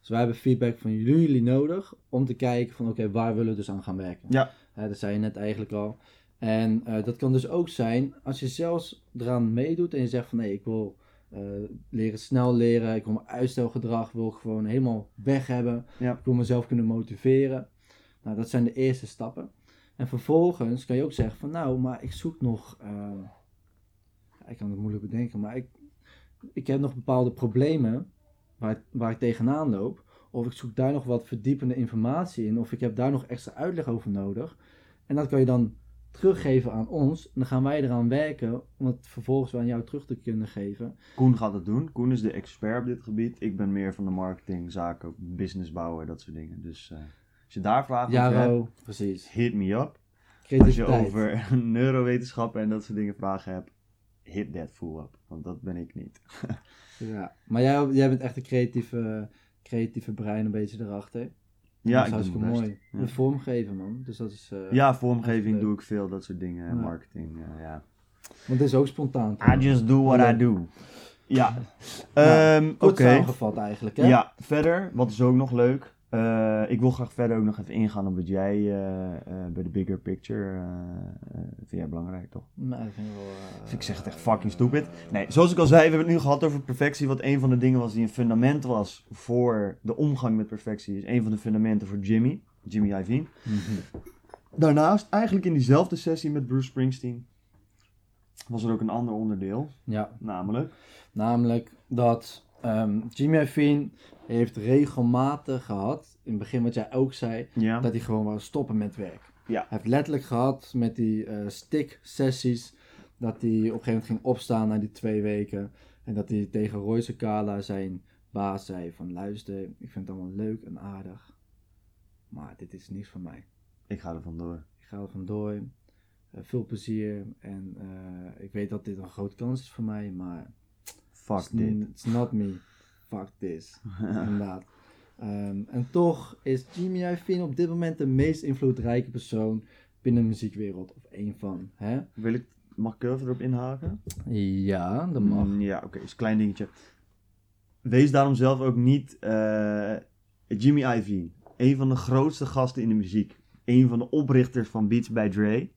Dus wij hebben feedback van jullie nodig om te kijken van oké, waar willen we dus aan gaan werken. Ja. Dat zei je net eigenlijk al. En eh, dat kan dus ook zijn als je zelfs eraan meedoet en je zegt van nee, ik wil eh, leren snel leren, ik wil mijn uitstelgedrag wil ik gewoon helemaal weg hebben. Ja. Ik wil mezelf kunnen motiveren. Nou, dat zijn de eerste stappen. En vervolgens kan je ook zeggen van nou, maar ik zoek nog, ja, ik kan het moeilijk bedenken, maar ik, ik heb nog bepaalde problemen waar, waar ik tegenaan loop. Of ik zoek daar nog wat verdiepende informatie in. Of ik heb daar nog extra uitleg over nodig. En dat kan je dan teruggeven aan ons. En dan gaan wij eraan werken om het vervolgens weer aan jou terug te kunnen geven. Koen gaat het doen. Koen is de expert op dit gebied. Ik ben meer van de marketing, zaken, business bouwen, dat soort dingen. Dus eh, als je daar vragen over hebt, precies. hit me up. Als je over neurowetenschappen en dat soort dingen vragen hebt, hit that fool up. Want dat ben ik niet. Ja. Maar jij, jij bent echt een creatieve, creatieve brein een beetje erachter. Ja, dat ik is hartstikke mooi. Ja. De vormgeven man. Dus dat is... eh, Ja, vormgeving doe ik veel, dat soort dingen. Ja. Marketing, eh, ja. Want het is ook spontaan. I just do what I do. Ja. Nou, Ehm, Oké. samengevat eigenlijk hè? Ja, verder, wat is ook nog leuk? Eh, ik wil graag verder ook nog even ingaan op wat jij eh, eh, bij de bigger picture vind jij belangrijk, toch? Nou, dat vind ik wel... Dus ik zeg het echt fucking stupid. Nee, zoals ik al zei, we hebben het nu gehad over perfectie. Wat een van de dingen was die een fundament was voor de omgang met perfectie. Is een van de fundamenten voor Jimmy, Jimmy Iovine. mhm. Daarnaast, eigenlijk in diezelfde sessie met Bruce Springsteen, was er ook een ander onderdeel. Ja, Namelijk, namelijk dat ehm, Jimmy Iovine heeft regelmatig gehad, in het begin wat jij ook zei, ja, dat hij gewoon wou stoppen met werk. Ja. Hij heeft letterlijk gehad met die eh stick-sessies, dat hij op een gegeven moment ging opstaan na die twee weken. En dat hij tegen Royce Kala, zijn baas, zei van luister, ik vind het allemaal leuk en aardig, maar dit is niks voor mij. ik ga er vandoor. Ik ga er vandoor. Eh, veel plezier. En eh, ik weet dat dit een grote kans is voor mij, maar Fuck it's, dit. it's not me. Fuck this. Inderdaad. Ehm, en toch is Jimmy Iovine op dit moment de meest invloedrijke persoon binnen de muziekwereld. Of één van. Hè? Wil ik, mag ik erop inhaken? Ja, dat mag. Mm, Ja, oké, is een klein dingetje. Wees daarom zelf ook niet eh, Jimmy Iovine. Een van de grootste gasten in de muziek. Een van de oprichters van Beats by Dre.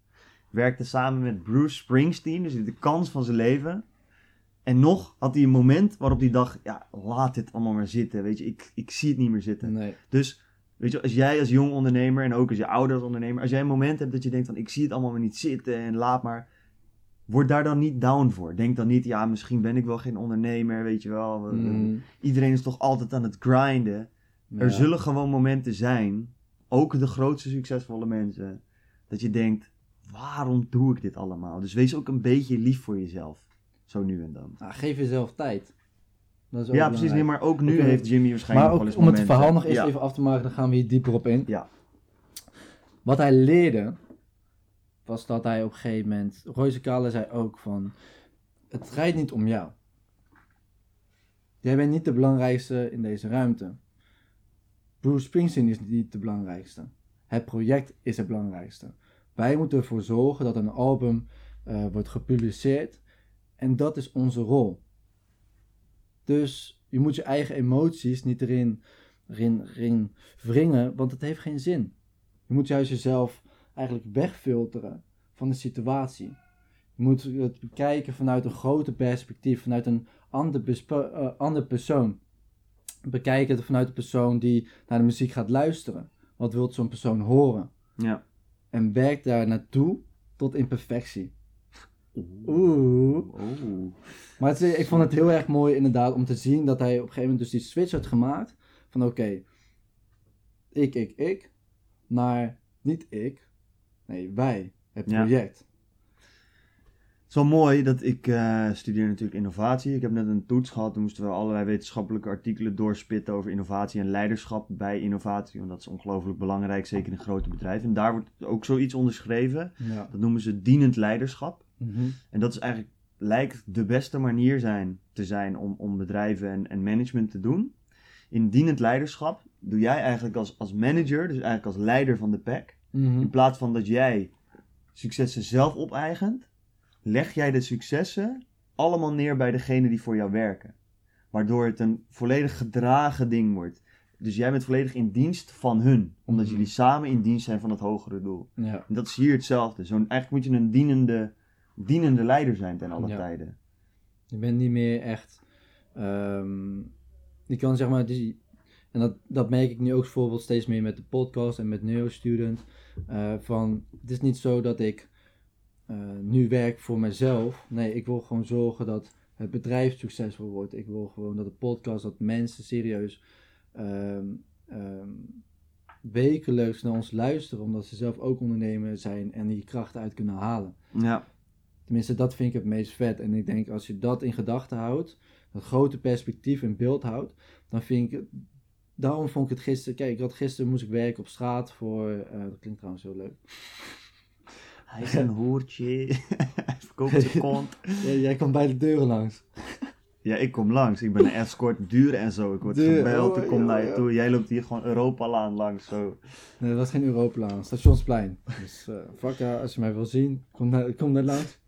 Werkte samen met Bruce Springsteen, dus de kans van zijn leven. En nog had hij een moment waarop hij dacht, ja, laat dit allemaal maar zitten. Weet je, ik, ik zie het niet meer zitten. Nee. Dus, weet je, als jij als jong ondernemer en ook als je ouder als ondernemer, als jij een moment hebt dat je denkt van, ik zie het allemaal maar niet zitten en laat maar. Word daar dan niet down voor. Denk dan niet, ja, misschien ben ik wel geen ondernemer, weet je wel. We- we- Mm, Iedereen is toch altijd aan het grinden. Er zullen gewoon momenten zijn, ook de grootste succesvolle mensen, dat je denkt, waarom doe ik dit allemaal? Dus wees ook een beetje lief voor jezelf. Zo nu en dan. Nou, geef jezelf tijd. Dat is ook Ja, precies. Nee, maar ook nu heeft Jimmy waarschijnlijk Maar ook wel eens om het verhaal nog eens ja. even af te maken, dan gaan we hier dieper op in. Ja. Wat hij leerde, was dat hij op een gegeven moment... Royce Kale zei ook van... Het draait niet om jou. Jij bent niet de belangrijkste in deze ruimte. Bruce Springsteen is niet de belangrijkste. Het project is het belangrijkste. Wij moeten ervoor zorgen dat een album eh, wordt gepubliceerd. En dat is onze rol. Dus je moet je eigen emoties niet erin erin, erin wringen, want het heeft geen zin. Je moet juist jezelf eigenlijk wegfilteren van de situatie. Je moet het bekijken vanuit een groter perspectief, vanuit een ander, eh, ander persoon. Bekijken het vanuit de persoon die naar de muziek gaat luisteren. Wat wil zo'n persoon horen? Ja. En werk daar naartoe tot imperfectie. Oeh. Oeh. Maar het ik vond het heel erg mooi inderdaad om te zien dat hij op een gegeven moment dus die switch had gemaakt. Van oké, ik, ik, ik. Naar niet ik. Nee, wij. Het Ja. project. Het is wel mooi dat ik eh, studeer natuurlijk innovatie. Ik heb net een toets gehad. Toen moesten we allerlei wetenschappelijke artikelen doorspitten over innovatie en leiderschap bij innovatie. Want dat is ongelooflijk belangrijk, zeker in grote bedrijven. En daar wordt ook zoiets onderschreven. Ja. Dat noemen ze dienend leiderschap. Mhm. En dat is eigenlijk, lijkt de beste manier zijn, te zijn om, om bedrijven en, en management te doen. In dienend leiderschap doe jij eigenlijk als, als manager, dus eigenlijk als leider van de pack, Mhm. in plaats van dat jij successen zelf opeigent, leg jij de successen allemaal neer bij degene die voor jou werken. Waardoor het een volledig gedragen ding wordt. Dus jij bent volledig in dienst van hun, omdat Mhm. jullie samen in dienst zijn van het hogere doel. Ja. En dat is hier hetzelfde. Zo'n, eigenlijk moet je een dienende, dienende leider zijn ten alle Ja. tijden. Je bent niet meer echt. ehm, je kan zeg maar. Die, en dat, dat merk ik nu ook bijvoorbeeld steeds meer met de podcast en met Neurostudent. eh van, het is niet zo dat ik eh, nu werk voor mezelf. Nee, ik wil gewoon zorgen dat het bedrijf succesvol wordt. Ik wil gewoon dat de podcast, dat mensen serieus ehm, ehm, wekelijks naar ons luisteren. Omdat ze zelf ook ondernemer zijn en die krachten uit kunnen halen. Ja, Tenminste, dat vind ik het meest vet. En ik denk, als je dat in gedachten houdt, dat grote perspectief in beeld houdt, dan vind ik het... Daarom vond ik het gisteren... Kijk, ik had gisteren moest ik werken op straat voor... eh, dat klinkt trouwens heel leuk. hij is een hoertje. hij verkoopt zijn kont. Ja, jij kwam bij de deuren langs. Ja, ik kom langs. Ik ben een escort, duur en zo. Ik word gebeld, oh, ik kom naar je toe. Jij loopt hier gewoon Europalaan langs. Zo. Nee, dat was geen Europlaan, Stationsplein. Dus eh fuck ja, als je mij wil zien, kom naar, kom naar langs.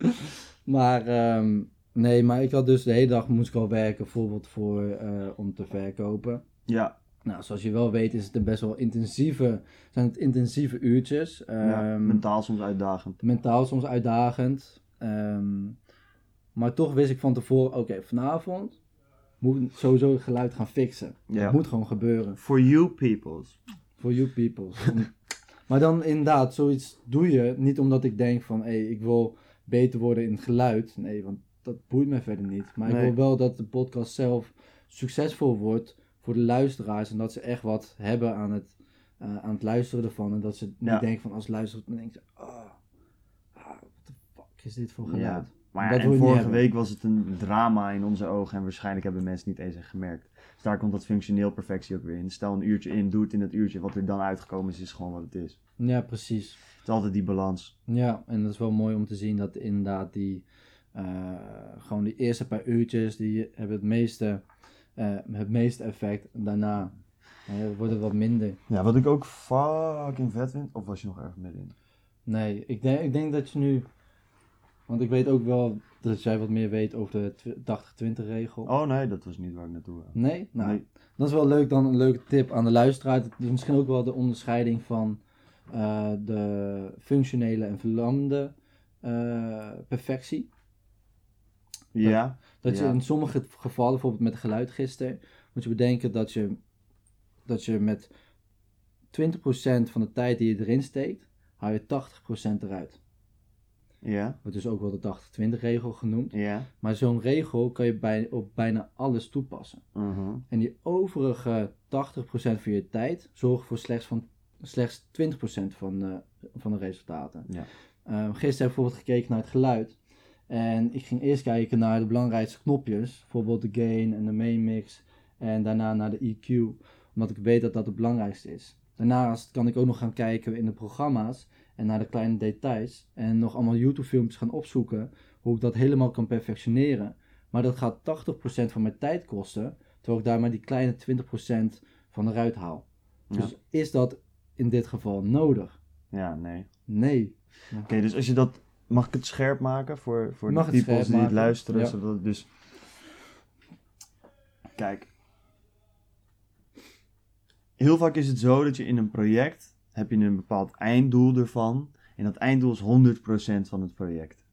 maar ehm, nee, maar ik had dus de hele dag moest ik al werken, bijvoorbeeld voor, eh, om te verkopen. Ja, Nou, zoals je wel weet is het een best wel intensieve, zijn het intensieve uurtjes. ja, Ehm, mentaal soms uitdagend. mentaal soms uitdagend. Ehm, maar toch wist ik van tevoren, oké, vanavond moet ik sowieso het geluid gaan fixen. Ja. Dat moet gewoon gebeuren. For you peoples. For you people. maar dan inderdaad, zoiets doe je niet omdat ik denk van, hé, ik wil beter worden in het geluid. Nee, want dat boeit me verder niet. Maar ik wil wel dat de podcast zelf succesvol wordt voor de luisteraars. En dat ze echt wat hebben aan het, eh, aan het luisteren ervan. En dat ze niet denken van, als luisteren, dan denken ze, oh, ah, what the fuck is dit voor geluid? Ja. Maar ja, en vorige week was het een drama in onze ogen. En waarschijnlijk hebben mensen niet eens gemerkt. Dus daar komt dat functioneel perfectie ook weer in. Stel een uurtje in, doe het in dat uurtje. Wat er dan uitgekomen is, is gewoon wat het is. Ja, precies. Het is altijd die balans. Ja, en dat is wel mooi om te zien dat inderdaad die, eh, gewoon die eerste paar uurtjes, die hebben het meeste, eh, het meeste effect. Daarna eh, wordt het wat minder. Ja, wat ik ook fucking vet vind. Of was je nog erg middenin? Nee, ik denk, ik denk dat je nu, want ik weet ook wel dat jij wat meer weet over de tw- 80-20 regel. Oh nee, dat was niet waar ik naartoe wilde. Nee? Nou, Nee. dat is wel leuk dan, een leuke tip aan de luisteraar. Dat is misschien ook wel de onderscheiding van eh, de functionele en verlamde eh, perfectie. Ja, Dat je Ja. in sommige gevallen, bijvoorbeeld met geluid gisteren, moet je bedenken dat je, dat je met 20% van de tijd die je erin steekt, haal je 80% eruit. Ja, Wordt dus ook wel de 80-20 regel genoemd. ja. Maar zo'n regel kan je bij, op bijna alles toepassen. mhm. En die overige 80% van je tijd zorgt voor slechts, van, slechts 20% van de, van de resultaten. Ja. Ehm, gisteren heb ik bijvoorbeeld gekeken naar het geluid. En ik ging eerst kijken naar de belangrijkste knopjes. Bijvoorbeeld de gain en de main mix. En daarna naar de EQ. Omdat ik weet dat dat het belangrijkste is. Daarnaast kan ik ook nog gaan kijken in de programma's. En naar de kleine details. En nog allemaal YouTube filmpjes gaan opzoeken. Hoe ik dat helemaal kan perfectioneren. Maar dat gaat 80% van mijn tijd kosten. Terwijl ik daar maar die kleine 20% van eruit haal. Ja. Dus is dat in dit geval nodig? ja, nee. Nee. Oké, dus als je dat... Mag ik het scherp maken voor, voor Mag de scherp die het luisteren? ja. Zodat het dus... Kijk. heel vaak is het zo dat je in een project heb je een bepaald einddoel ervan. En dat einddoel is 100% van het project.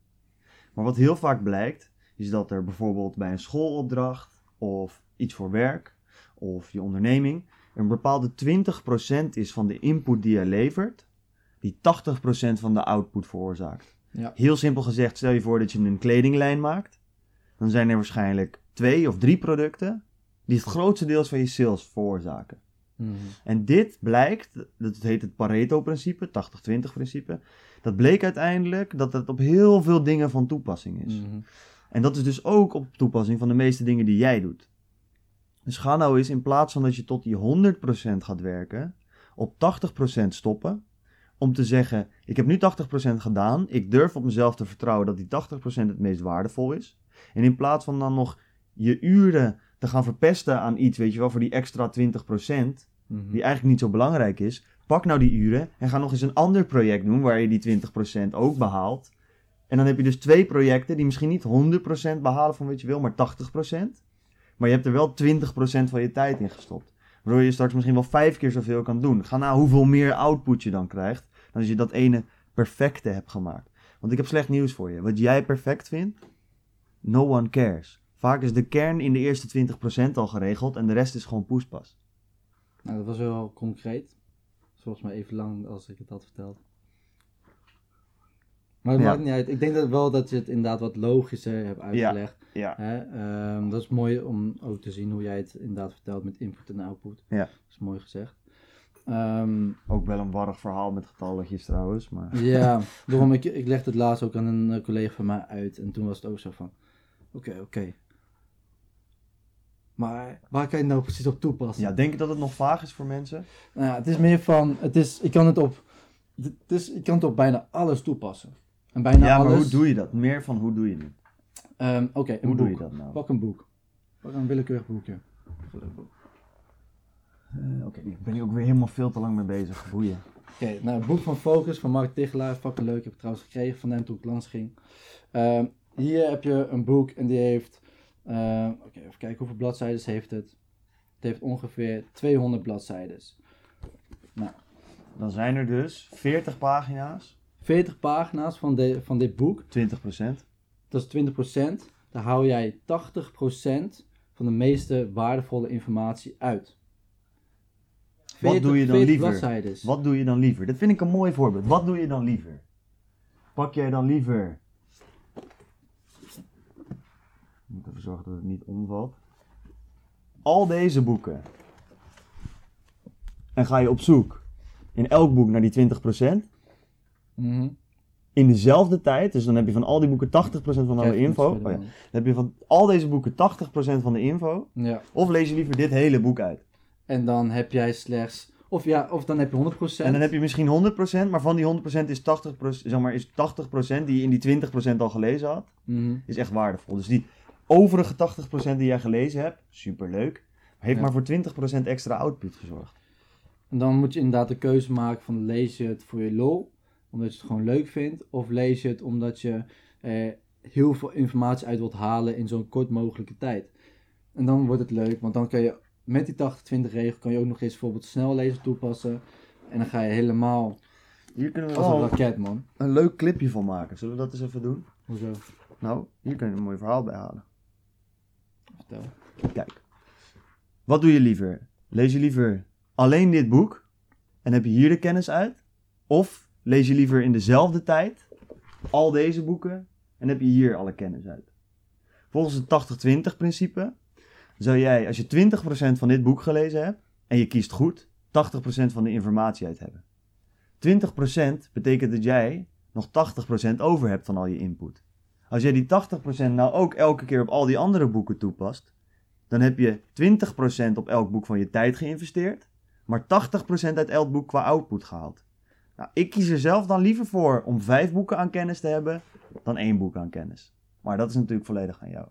Maar wat heel vaak blijkt, is dat er bijvoorbeeld bij een schoolopdracht of iets voor werk of je onderneming een bepaalde 20% is van de input die je levert, die 80% van de output veroorzaakt. Ja. Heel simpel gezegd, stel je voor dat je een kledinglijn maakt, dan zijn er waarschijnlijk twee of drie producten die het grootste deel van je sales veroorzaken. Mhm. En dit blijkt, dat heet het Pareto-principe, 80-20-principe. Dat bleek uiteindelijk dat het op heel veel dingen van toepassing is. Mhm. En dat is dus ook op toepassing van de meeste dingen die jij doet. Dus ga nou eens in plaats van dat je tot die 100% gaat werken, op 80% stoppen. Om te zeggen, ik heb nu 80% gedaan, ik durf op mezelf te vertrouwen dat die 80% het meest waardevol is. En in plaats van dan nog je uren te gaan verpesten aan iets, weet je wel, voor die extra 20%, Mhm. die eigenlijk niet zo belangrijk is, pak nou die uren en ga nog eens een ander project doen waar je die 20% ook behaalt. En dan heb je dus twee projecten die misschien niet 100% behalen van wat je wil, maar 80%. Maar je hebt er wel 20% van je tijd in gestopt. Waardoor je straks misschien wel vijf keer zoveel kan doen. Ga nou hoeveel meer output je dan krijgt, dan als je dat ene perfecte hebt gemaakt. Want ik heb slecht nieuws voor je. Wat jij perfect vindt, no one cares. Vaak is de kern in de eerste 20% al geregeld en de rest is gewoon poespas. Nou, dat was wel concreet. Volgens mij even lang als ik het had verteld. Maar het Ja. maakt niet uit. Ik denk dat wel dat je het inderdaad wat logischer hebt uitgelegd. Ja. Hè? Ehm, dat is mooi om ook te zien hoe jij het inderdaad vertelt met input en output. Ja. Dat is mooi gezegd. Ehm, Ook wel een warrig verhaal met getalletjes trouwens, maar... ja, daarom ik, ik legde het laatst ook aan een eh, collega van mij uit. En toen was het ook zo van, oké, oké. Maar waar kan je het nou precies op toepassen? Ja, denk je dat het nog vaag is voor mensen? Nou ja, het is meer van, het is, ik kan het op, het is, ik kan het op bijna alles toepassen. En bijna ja, maar alles. hoe doe je dat? Meer van hoe doe je het? Ehm, Oké, een Hoe boek. doe je dat nou? Pak een boek. Pak een willekeurig boekje. Boek. Eh, Oké, ik ben hier ook weer helemaal veel te lang mee bezig. Boeien. Oké, nou, het boek van Focus van Mark Tichelaar, fucking leuk. Ik heb het trouwens gekregen van hem toen ik langs ging. Ehm, hier heb je een boek en die heeft, ehm, oké, even kijken hoeveel bladzijden heeft het. Het heeft ongeveer 200 bladzijden. Dan zijn er dus 40 pagina's, 40 pagina's van, de, van dit boek. 20%. Dat is 20%. Daar hou jij 80% van de meeste waardevolle informatie uit. Wat doe je dan 40 liever? bladzijdes. Wat doe je dan liever? Dat vind ik een mooi voorbeeld. Wat doe je dan liever? Pak jij dan liever... Ik moet even zorgen dat het niet omvalt. Al deze boeken. En ga je op zoek in elk boek naar die 20%. Mhm. In dezelfde tijd, dus dan heb je van al die boeken 80% van alle info. Oh ja. Dan heb je van al deze boeken 80% van de info. ja. Of lees je liever dit hele boek uit. En dan heb jij slechts... Of, ja, of dan heb je 100%. En dan heb je misschien 100%, maar van die 100% is 80%, zeg maar, is 80% die je in die 20% al gelezen had, Mhm. is echt waardevol. Dus die overige 80% die jij gelezen hebt, superleuk, heeft Ja. maar voor 20% extra output gezorgd. En dan moet je inderdaad de keuze maken van lees je het voor je lol, omdat je het gewoon leuk vindt, of lees je het omdat je eh, heel veel informatie uit wilt halen in zo'n kort mogelijke tijd. En dan wordt het leuk, want dan kan je met die 80-20 regel kan je ook nog eens bijvoorbeeld snellezen toepassen. En dan ga je helemaal Hier kunnen we als een raket, man. een leuk clipje van maken. Zullen we dat eens even doen? Hoezo? Nou, hier kun je een mooi verhaal bij halen. Kijk. Wat doe je liever? Lees je liever alleen dit boek en heb je hier de kennis uit? Of lees je liever in dezelfde tijd al deze boeken en heb je hier alle kennis uit? Volgens het 80-20 principe zou jij, als je 20% van dit boek gelezen hebt en je kiest goed, 80% van de informatie uit hebben. 20% betekent dat jij nog 80% over hebt van al je input. Als jij die 80% nou ook elke keer op al die andere boeken toepast, dan heb je 20% op elk boek van je tijd geïnvesteerd, maar 80% uit elk boek qua output gehaald. Nou, ik kies er zelf dan liever voor om vijf boeken aan kennis te hebben dan één boek aan kennis. Maar dat is natuurlijk volledig aan jou.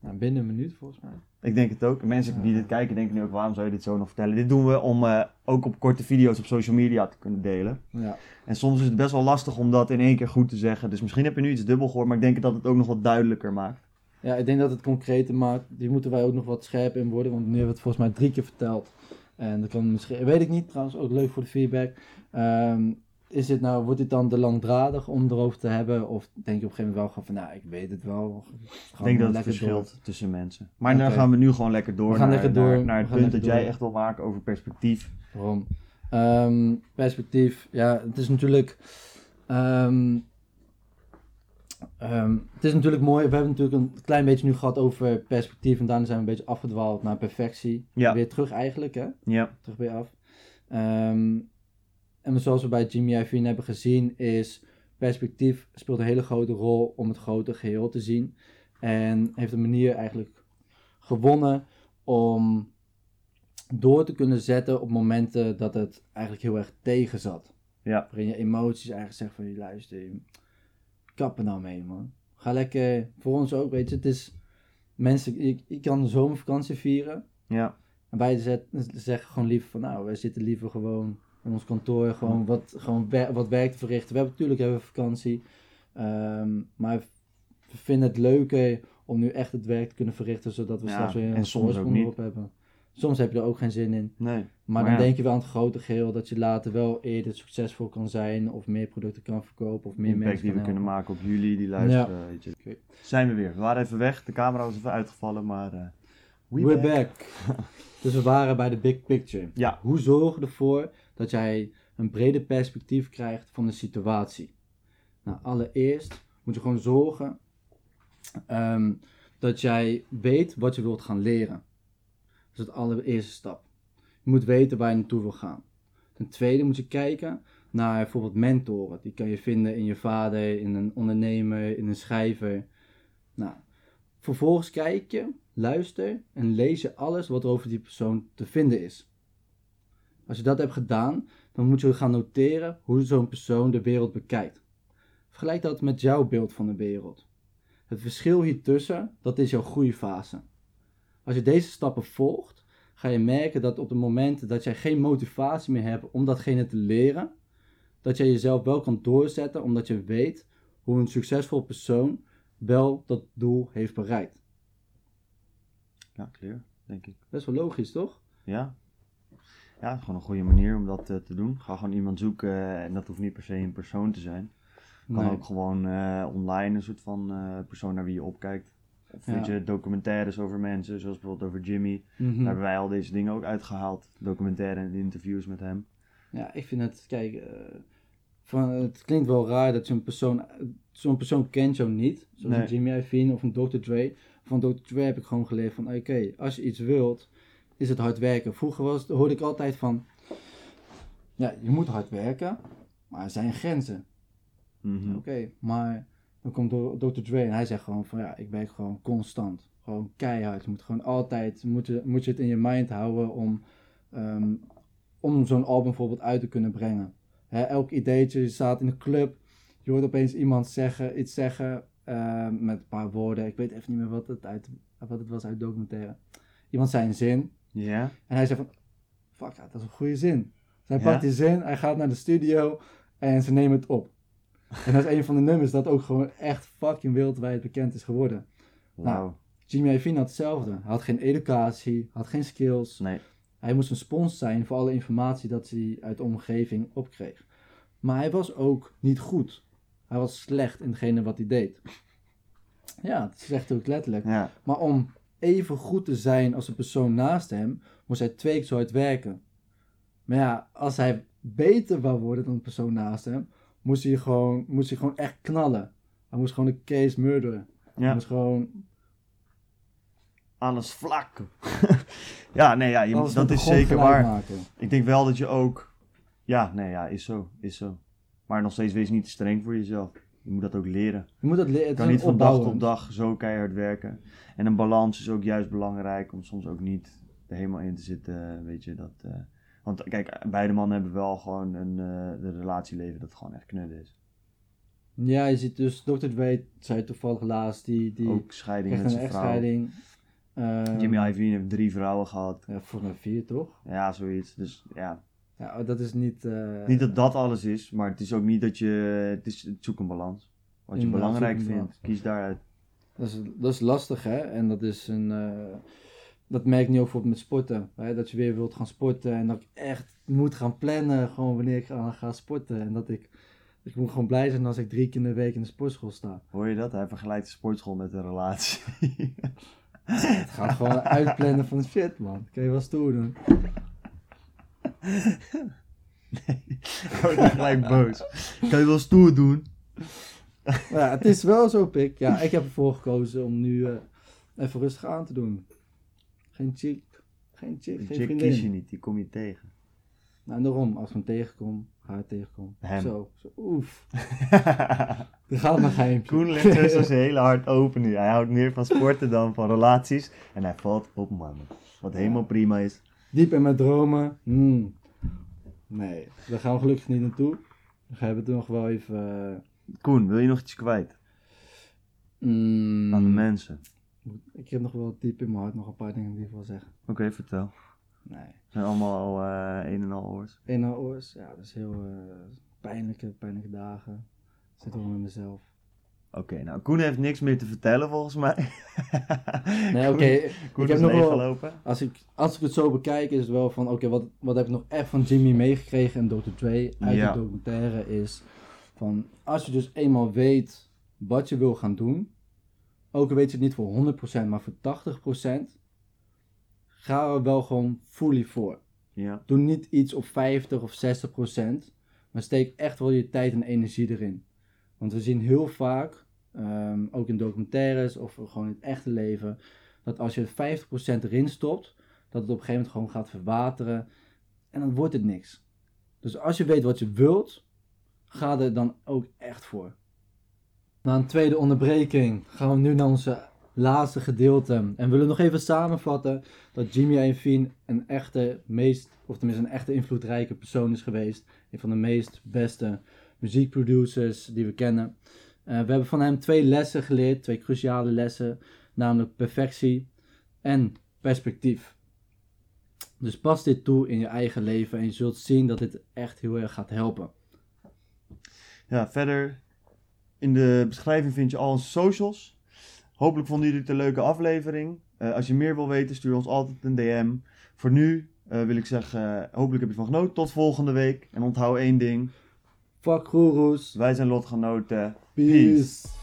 Nou, binnen een minuut volgens mij. Ik denk het ook. Mensen die dit kijken denken nu ook, waarom zou je dit zo nog vertellen? Dit doen we om eh, ook op korte video's op social media te kunnen delen. Ja. En soms is het best wel lastig om dat in één keer goed te zeggen. Dus misschien heb je nu iets dubbel gehoord, maar ik denk dat het ook nog wat duidelijker maakt. Ja, ik denk dat het concreter maakt. Die moeten wij ook nog wat scherper in worden. Want nu hebben we het volgens mij drie keer verteld. En dat kan misschien, weet ik niet, trouwens ook leuk voor de feedback. Ehm, is dit nou, wordt dit dan te langdradig om erover te hebben? Of denk je op een gegeven moment wel van, nou, ik weet het wel. Ik denk dat het verschilt tussen mensen. Maar dan gaan we nu gewoon lekker door, We gaan naar, lekker door. naar het punt dat jij echt wil maken over perspectief. Waarom? Ehm, perspectief, ja, het is natuurlijk. ehm, ehm, het is natuurlijk mooi. We hebben natuurlijk een klein beetje nu gehad over perspectief. En daarna zijn we een beetje afgedwaald naar perfectie. Ja. Weer terug eigenlijk, hè? Ja, Terug bij je af. En zoals we bij Jimmy Iovine hebben gezien, is perspectief speelt een hele grote rol om het grote geheel te zien. En heeft een manier eigenlijk gewonnen om door te kunnen zetten op momenten dat het eigenlijk heel erg tegen zat. Ja. Waarin je emoties eigenlijk zegt van, je luister, kap er nou mee man. Ga lekker, voor ons ook, weet je, het is, mensen, je kan de zomervakantie vieren. ja, En wij zeggen gewoon liever van, nou, wij zitten liever gewoon ons kantoor, gewoon wat, gewoon wer- wat werk te verrichten. We hebben natuurlijk hebben we vakantie, Ehm, maar we vinden het leuker om nu echt het werk te kunnen verrichten, zodat we Ja, straks weer en een voorsprong erop hebben. Soms heb je er ook geen zin in. nee. Maar, Maar dan ja. denk je wel aan het grote geheel dat je later wel eerder succesvol kan zijn, of meer producten kan verkopen, of meer Impact mensen die we kunnen maken op jullie die luisteren, weet je. Zijn we weer. We waren even weg, de camera was even uitgevallen, maar... eh, we We're back. back. dus we waren bij de big picture. Ja, Hoe zorg je ervoor dat jij een breder perspectief krijgt van de situatie? Nou, allereerst moet je gewoon zorgen ehm, dat jij weet wat je wilt gaan leren. Dat is het allereerste stap. Je moet weten waar je naartoe wil gaan. Ten tweede moet je kijken naar bijvoorbeeld mentoren. Die kan je vinden in je vader, in een ondernemer, in een schrijver. Nou, vervolgens kijk je, luister en lees je alles wat er over die persoon te vinden is. Als je dat hebt gedaan, dan moet je gaan noteren hoe zo'n persoon de wereld bekijkt. Vergelijk dat met jouw beeld van de wereld. Het verschil hiertussen, dat is jouw groeifase. Als je deze stappen volgt, ga je merken dat op het moment dat jij geen motivatie meer hebt om datgene te leren, dat jij jezelf wel kan doorzetten omdat je weet hoe een succesvol persoon wel dat doel heeft bereikt. ja, clear, denk ik. Best wel logisch, toch? Ja. Ja, gewoon een goede manier om dat eh, te doen. Ga gewoon iemand zoeken en dat hoeft niet per se een persoon te zijn. Kan Nee. ook gewoon eh, online een soort van eh, persoon naar wie je opkijkt. Of weet Ja. je, documentaires over mensen, zoals bijvoorbeeld over Jimmy. Mhm. Daar hebben wij al deze dingen ook uitgehaald. Documentaire en interviews met hem. Ja, ik vind het, kijk, van, het klinkt wel raar dat zo'n persoon, zo'n persoon kent jou niet. Zoals Nee. een Jimmy Iovine of een Dr. Dre. Van Dr. Dre heb ik gewoon geleerd van, oké, als je iets wilt, is het hard werken. Vroeger was, hoorde ik altijd van, ja, je moet hard werken, maar er zijn grenzen. Mhm. Oké, maar dan komt Dr. Dre en hij zegt gewoon van, ja, ik werk gewoon constant. Gewoon keihard. Je moet gewoon altijd, moet je, moet je het in je mind houden om, ehm, om zo'n album bijvoorbeeld uit te kunnen brengen. Hè, elk ideetje, je staat in een club, je hoort opeens iemand zeggen, iets zeggen ehm, met een paar woorden. Ik weet even niet meer wat het, uit, wat het was uit de documentaire. Iemand zei een zin Ja? en hij zei van, fuck, dat is een goede zin. Dus hij pakt die zin, hij gaat naar de studio en ze nemen het op. En dat is een van de nummers dat ook gewoon echt fucking wereldwijd bekend is geworden. Wauw. Jimmy Iovine had hetzelfde. Hij had geen educatie, had geen skills. Nee. Hij moest een spons zijn voor alle informatie dat hij uit de omgeving opkreeg. Maar hij was ook niet goed. Hij was slecht in hetgene wat hij deed. Ja, dat zegt ook letterlijk. Ja. Maar om even goed te zijn als de persoon naast hem, moest hij twee keer zo hard werken. Maar ja, als hij beter wou worden dan de persoon naast hem, moest hij gewoon, moest hij gewoon echt knallen. Hij moest gewoon een case murderen. Hij Ja. moest gewoon Alles vlak. ja, nee, ja, je, alles dat is zeker waar. maken. Ik denk wel dat je ook... Ja, nee, ja, is zo. Is zo. Maar nog steeds wees niet te streng voor jezelf. Je moet dat ook leren. Je moet dat leren. Het kan niet van dag tot dag zo keihard werken. En een balans is ook juist belangrijk om soms ook niet er helemaal in te zitten, weet je. Dat, eh, want kijk, beide mannen hebben wel gewoon een uh, de relatieleven dat gewoon echt knudden is. Ja, je ziet dus, Dr. Dre zei toevallig laatst, die, die ook scheiding met zijn vrouw. Ehm, Jimmy Iovine heeft drie vrouwen gehad. Ja, volgens mij vier toch? Ja, zoiets. Dus ja, Ja, dat is niet... eh, niet dat dat alles is, maar het is ook niet dat je... Het is het zoek een balans. Wat je belangrijk vindt, kies daaruit. Dat is, dat is lastig, hè? En dat is een. eh, dat merk ik nu ook bijvoorbeeld met sporten. Hè? Dat je weer wilt gaan sporten en dat ik echt moet gaan plannen gewoon wanneer ik ga, ga sporten. En dat ik, ik moet gewoon blij zijn als ik drie keer in de week in de sportschool sta. Hoor je dat? Hij vergelijkt de sportschool met een relatie. Het gaat gewoon uitplannen van shit man. Kun je wel stoer doen. Ik word niet gelijk boos. Kan je wel stoer doen? Ja, het is wel zo pik. Ja, ik heb ervoor gekozen om nu eh, even rustig aan te doen. Geen chick, geen chick, Die geen chick kies je niet, die kom je tegen. Nou, en daarom, als ik hem tegenkom, ik tegenkom. Hem. Zo, zo, oef. Er gaat mijn geheimpje. Koen ligt tussen zijn hele hart open nu. Hij houdt meer van sporten dan van relaties. En hij valt op mannen. Wat helemaal prima is. Diep in mijn dromen. hmm. Nee, daar gaan we gelukkig niet naartoe. We hebben het nog wel even... eh, Koen, wil je nog iets kwijt mm, aan de mensen? Ik heb nog wel diep in mijn hart nog een paar dingen die ik wil zeggen. Oké, vertel. Nee. zijn allemaal al eh, een en al oors. Een en oors, ja, dat is heel eh, pijnlijke, pijnlijke dagen. Ik zit wel met mezelf. Oké, nou Koen heeft niks meer te vertellen volgens mij. Nee, oké. Koen ik is heb nog wel, als ik, als ik het zo bekijk, is het wel van, oké, wat, wat heb ik nog echt van Jimmy meegekregen en Dr. Dre uit Ja. de documentaire is van, als je dus eenmaal weet wat je wil gaan doen, ook al weet je het niet voor 100%, maar voor 80%, ga er wel gewoon fully voor. Ja. Doe niet iets op 50 of 60 procent, maar steek echt wel je tijd en energie erin. Want we zien heel vaak, ehm, ook in documentaires of gewoon in het echte leven, dat als je 50 procent erin stopt, dat het op een gegeven moment gewoon gaat verwateren en dan wordt het niks. Dus als je weet wat je wilt, ga er dan ook echt voor. Na een tweede onderbreking gaan we nu naar onze laatste gedeelte. En willen nog even samenvatten dat Jimmy Iovine een echte, meest, of tenminste een echte invloedrijke persoon is geweest. Een van de meest beste muziekproducers die we kennen. Eh, we hebben van hem twee lessen geleerd, twee cruciale lessen, namelijk perfectie en perspectief. Dus pas dit toe in je eigen leven en je zult zien dat dit echt heel erg gaat helpen. Ja, verder in de beschrijving vind je al onze socials. Hopelijk vonden jullie het een leuke aflevering. Eh, als je meer wil weten, stuur ons altijd een DM. Voor nu eh, wil ik zeggen, hopelijk heb je ervan genoten. Tot volgende week. En onthoud één ding. Fuck goeroes. Wij zijn lotgenoten. Peace.